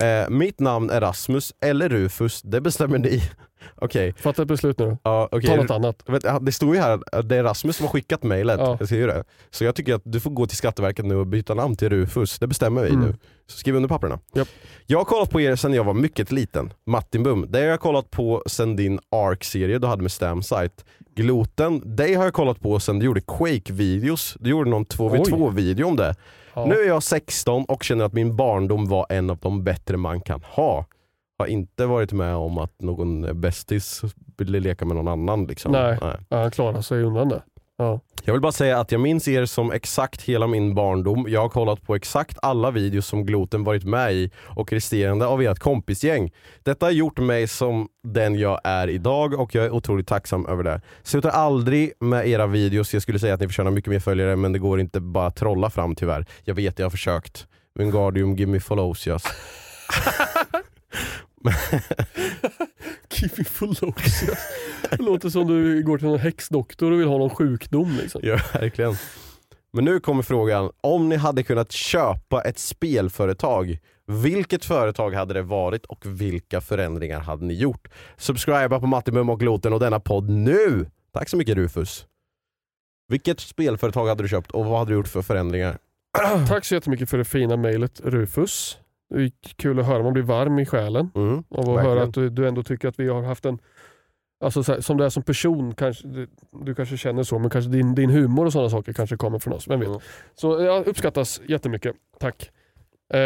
Eh, mitt namn är Rasmus, eller Rufus, det bestämmer ni. Okej, Fatta ett beslut nu ja, okej. Ta något annat. Det står ju här att det är Rasmus som har skickat mejlet. Ja. Jag ser ju det. Så jag tycker att du får gå till Skatteverket nu och byta namn till Rufus. Det bestämmer vi Mm. nu. Så skriv under papperna. Japp. Jag har kollat på er sedan jag var mycket liten. Martin Bum, det har jag kollat på sedan din Ark-serie du hade med Stamsite. Gloten, dig har jag kollat på sedan du gjorde Quake-videos. Du gjorde någon 2v2-video om det. Ja. Nu är jag 16 och känner att min barndom var en av de bättre man kan ha. Har inte varit med om att någon bästis ville leka med någon annan. Liksom. Nej. Ja, han klarar sig undan det. Ja. Jag vill bara säga att jag minns er som exakt hela min barndom. Jag har kollat på exakt alla videos som Gloten varit med i och resterande av ert kompisgäng. Detta har gjort mig som den jag är idag och jag är otroligt tacksam över det. Sluta aldrig med era videos. Jag skulle säga att ni förtjänar mycket mer följare men det går inte bara att trolla fram tyvärr. Jag vet, jag har försökt. Wingardium give me Follows. Det låter som du går till någon häxdoktor och vill ha någon sjukdom. Liksom. Ja, verkligen. Men nu kommer frågan, om ni hade kunnat köpa ett spelföretag, vilket företag hade det varit och vilka förändringar hade ni gjort? Subscriba på Mattimum och Gloten och denna podd nu! Tack så mycket Rufus. Vilket spelföretag hade du köpt och vad hade du gjort för förändringar? Tack så jättemycket för det fina mejlet Rufus. Det är kul att höra, man blir varm i själen. Mm, Av att verkligen. höra att du, du ändå tycker att vi har haft en Alltså så här, som du är som person, kanske, du, du kanske känner så, men kanske din, din humor och sådana saker kanske kommer från oss. Vem vet? Mm. Så jag uppskattas jättemycket. Tack. Eh,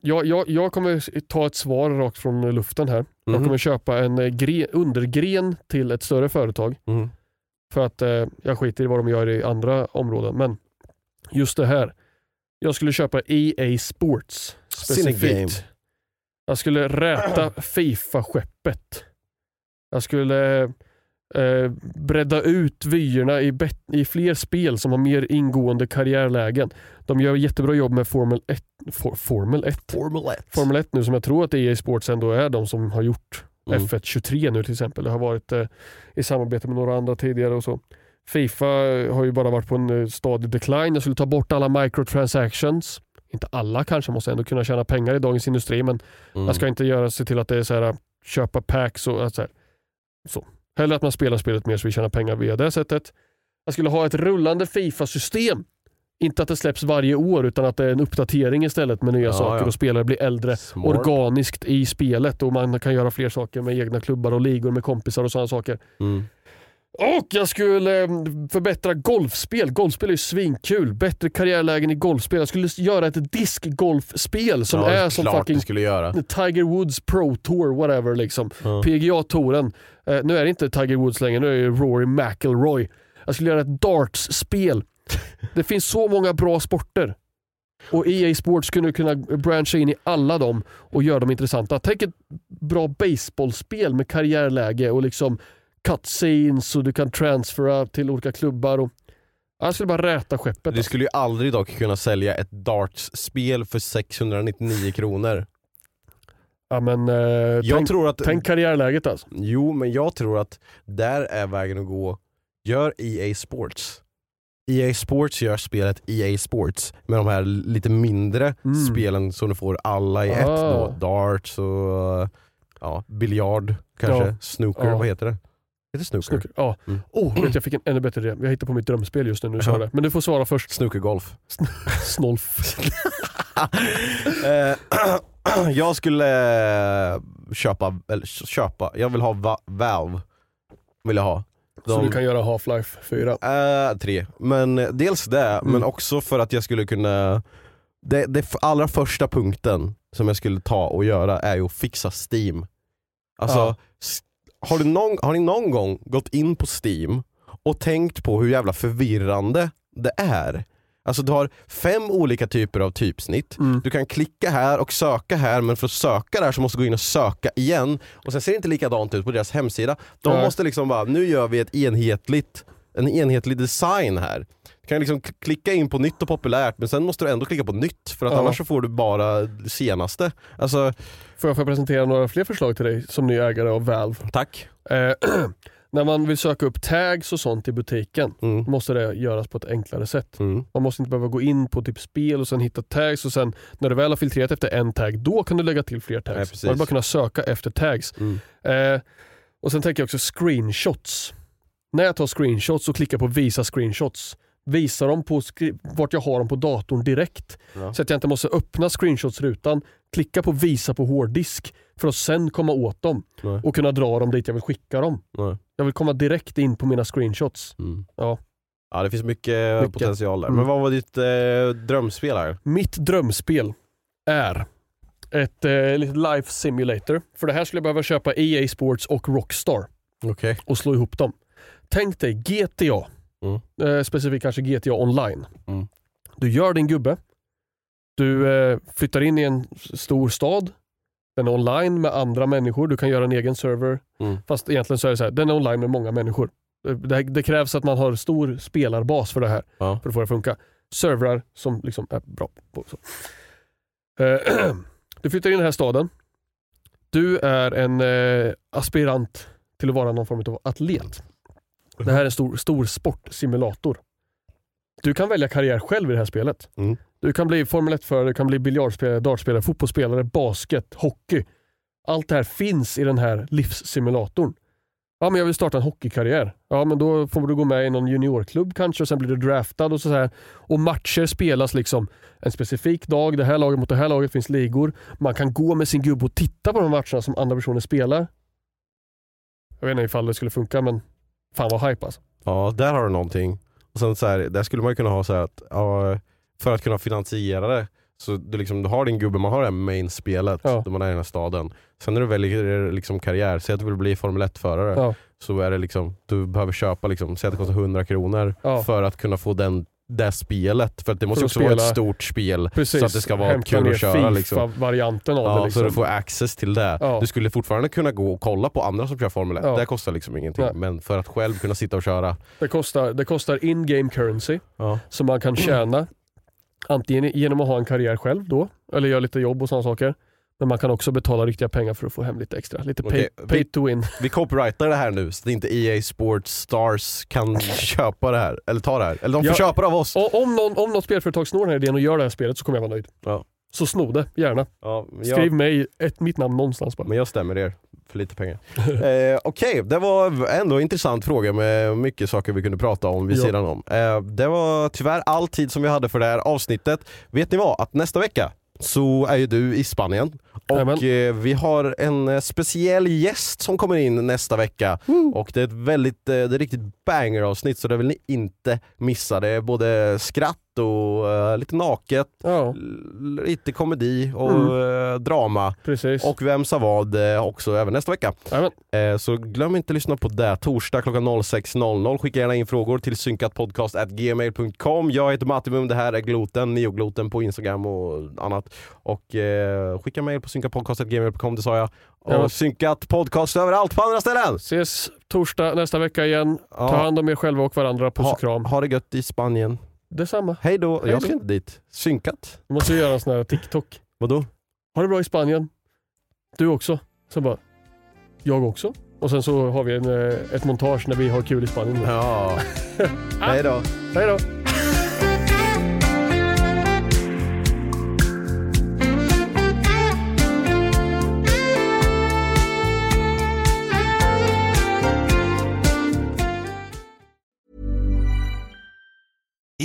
jag, jag, jag kommer ta ett svar rakt från luften här. Jag Mhm. kommer köpa en eh, gre, undergren till ett större företag. Mm. För att eh, jag skiter i vad de gör i andra områden. Men just det här. Jag skulle köpa EA Sports specifikt. Jag skulle räta Fifa-skeppet. Jag skulle eh, bredda ut vyerna i, i fler spel som har mer ingående karriärlägen. De gör jättebra jobb med Formel 1, for, Formel 1. Formel 1. Formel 1 nu som jag tror att EA Sports ändå är de som har gjort Mm. F1 23 nu till exempel. Det har varit eh, i samarbete med några andra tidigare och så. Fifa har ju bara varit på en eh, stadig decline. Jag skulle ta bort alla microtransactions. Inte alla kanske, måste ändå kunna tjäna pengar i dagens industri men Mm. jag ska inte göra se till att det är så här, köpa packs och så, här, så. Hellre att man spelar spelet mer så vi tjänar pengar via det sättet. Jag skulle ha ett rullande Fifa-system. Inte att det släpps varje år utan att det är en uppdatering istället med nya Ja, saker ja. och spelare blir äldre Smart. organiskt i spelet och man kan göra fler saker med egna klubbar och ligor med kompisar och sådana saker. Mm. Och jag skulle eh, förbättra golfspel. Golfspel är ju svinkul. Bättre karriärlägen i golfspel. Jag skulle göra ett diskgolfspel som ja, är som fucking. Tiger Woods Pro Tour, whatever liksom. Ja. PGA-touren. Eh, nu är det inte Tiger Woods längre, nu är det Rory McIlroy. Jag skulle göra ett darts-spel. Det finns så många bra sporter. Och EA Sports skulle kunna branscha in i alla dem och göra dem intressanta. Tänk ett bra baseballspel med karriärläge och liksom cutscenes och du kan transfera till olika klubbar. Och... Ja, Jag skulle bara räta skeppet. Du alltså. skulle ju aldrig dock kunna sälja ett darts-spel för 699 kronor. Ja, men, eh, Jag tänk, tror att... tänk karriärläget alltså. Jo, men jag tror att där är vägen att gå. Gör EA Sports. EA Sports gör spelet EA Sports med de här lite mindre Mm. spelen som du får alla i ett. Ah. Då. Darts och ja, biljard kanske. Ja. Snooker, Ja. vad heter det? Heter snooker? Snooker. Ja. Mm. Oh, vet, jag fick en ännu bättre idé. Jag hittar på mitt drömspel just nu. nu sa Ja. jag det. Men du får svara först. Snookergolf. Snolf. Eh, jag skulle eh, köpa, eller köpa, jag vill ha Va- Valve. Vill jag ha. Så De- du kan göra Half-Life 4. Eh, tre. Men eh, dels det, Mm. men också för att jag skulle kunna det, det allra första punkten som jag skulle ta och göra är ju att fixa Steam. Alltså, Ja. Har, du någon, har ni någon gång gått in på Steam och tänkt på hur jävla förvirrande det är? Alltså du har fem olika typer av typsnitt. Mm. Du kan klicka här och söka här men för att söka där så måste du gå in och söka igen. Och sen ser det inte likadant ut på deras hemsida. De Nej. måste liksom bara, nu gör vi ett enhetligt, en enhetlig design här. Du kan liksom klicka in på nytt och populärt men sen måste du ändå klicka på nytt för att Ja. annars så får du bara det senaste. Alltså, Får jag få presentera några fler förslag till dig som ny ägare av Valve? tack. Eh, när man vill söka upp tags och sånt i butiken Mm. måste det göras på ett enklare sätt. Mm. Man måste inte behöva gå in på typ spel och sen hitta tags och sen när du väl har filtrerat efter en tag, då kan du lägga till fler tags. Nej, man vill bara kunna söka efter tags. Mm. Eh, och Sen tänker jag också screenshots. När jag tar screenshots och klickar på visa screenshots, visar dem på vart jag har dem på datorn direkt. Ja. Så att jag inte måste öppna screenshots-rutan, klicka på visa på hårddisk för att sen komma åt dem Nej. och kunna dra dem dit jag vill skicka dem. Nej. Jag vill komma direkt in på mina screenshots. Mm. Ja. Ja det finns mycket, Mycket. potential där. Mm. Men vad var ditt eh, drömspel här? Mitt drömspel är ett eh, litet life simulator. För det här skulle jag behöva köpa EA Sports och Rockstar Okej. och slå ihop dem. Tänk dig GTA, Mm. eh, specifikt kanske GTA online. Mm. Du gör din gubbe, du eh, flyttar in i en stor stad, den är online med andra människor, du kan göra en egen server. Mm. Fast egentligen så är det så här, den är online med många människor. Eh, Det, det krävs att man har stor spelarbas för det här Ja. för att få det att funka. Servrar som liksom är bra på så. Eh, Du flyttar in i den här staden. Du är en eh, aspirant till att vara någon form av atlet. Det här är en stor, stor sportsimulator. Du kan välja karriär själv i det här spelet. Mm. Du kan bli Formel 1-förare, du kan bli biljardspelare, dartspelare, fotbollsspelare, basket, hockey. Allt det här finns i den här livssimulatorn. Ja, men jag vill starta en hockeykarriär. Ja, men då får du gå med i någon juniorklubb kanske och sen blir du draftad och så här. Och matcher spelas liksom en specifik dag. Det här laget mot det här laget finns ligor. Man kan gå med sin gubbe och titta på de matcherna som andra personer spelar. Jag vet inte ifall det skulle funka, men fan vad hype alltså. Ja, där har du någonting. Och sen så här, där skulle man ju kunna ha så att ja, för att kunna finansiera det så du, liksom, du har din gubbe, man har det här main-spelet Ja. där man är i den här staden. Sen när du väljer liksom karriär, säg att du vill bli Formel 1-förare, Ja. så är det liksom, du behöver köpa, liksom, säg att det kostar 100 kronor Ja. för att kunna få den, det spelet. För att det måste För också vara ett stort spel Precis. så att det ska vara kul att köra. Liksom. FIFA-varianten av det. Ja, Liksom. Så du får access till det. Ja. Du skulle fortfarande kunna gå och kolla på andra som kör Formel 1. Ja. Det kostar liksom ingenting. Nej. Men för att själv kunna sitta och köra. Det kostar, det kostar in-game currency som man kan tjäna antingen genom att ha en karriär själv då, eller göra lite jobb och sådana saker. Men man kan också betala riktiga pengar för att få hem lite extra. Lite pay, Okej, pay to win. Vi copyrightar det här nu så att inte EA Sports Stars kan köpa det här. Eller ta det här. Eller de får Ja. köpa det av oss. Om, någon, om något spelföretag snor den här idén och gör det här spelet så kommer jag vara nöjd. Ja. Så sno det, gärna. Ja, men Skriv jag, mig ett, mitt namn någonstans bara. men jag stämmer er för lite pengar. eh, Okej, det var ändå en intressant fråga med mycket saker vi kunde prata om vid Ja. sidan om. Eh, det var tyvärr all tid som vi hade för det här avsnittet. Vet ni vad? Att nästa vecka så är ju du i Spanien Och eh, vi har en eh, speciell gäst som kommer in nästa vecka. Och det är ett väldigt, eh, det är ett riktigt banger-avsnitt så det vill ni inte missa. Det är både skratt och eh, lite naket, Ja, lite komedi och Mm. eh, drama. precis. Och Vem sa vad också även nästa vecka. Så glöm inte att lyssna på det. Torsdag klockan 06.00. Skicka gärna in frågor till synkatpodcast.gmail.com. Jag heter Mattimum, det här är Gloten, Neogloten på Instagram och annat. Och skicka mail på synkatpodcast.gmail.com, det sa jag. Och Ja. synkat podcast överallt på andra ställen! Ses torsdag nästa vecka igen. Ja. Ta hand om er själva och varandra. Puss Ha, och kram. ha det gött i Spanien. Detsamma. Hej då. Jag ska inte dit. Synkat? Vi måste göra en sån här TikTok. Vadå? Ha det bra i Spanien. Du också. Sen bara, jag också. Och sen så har vi en, eh, ett montage när vi har kul i Spanien. Ja. Hej då. Hej då!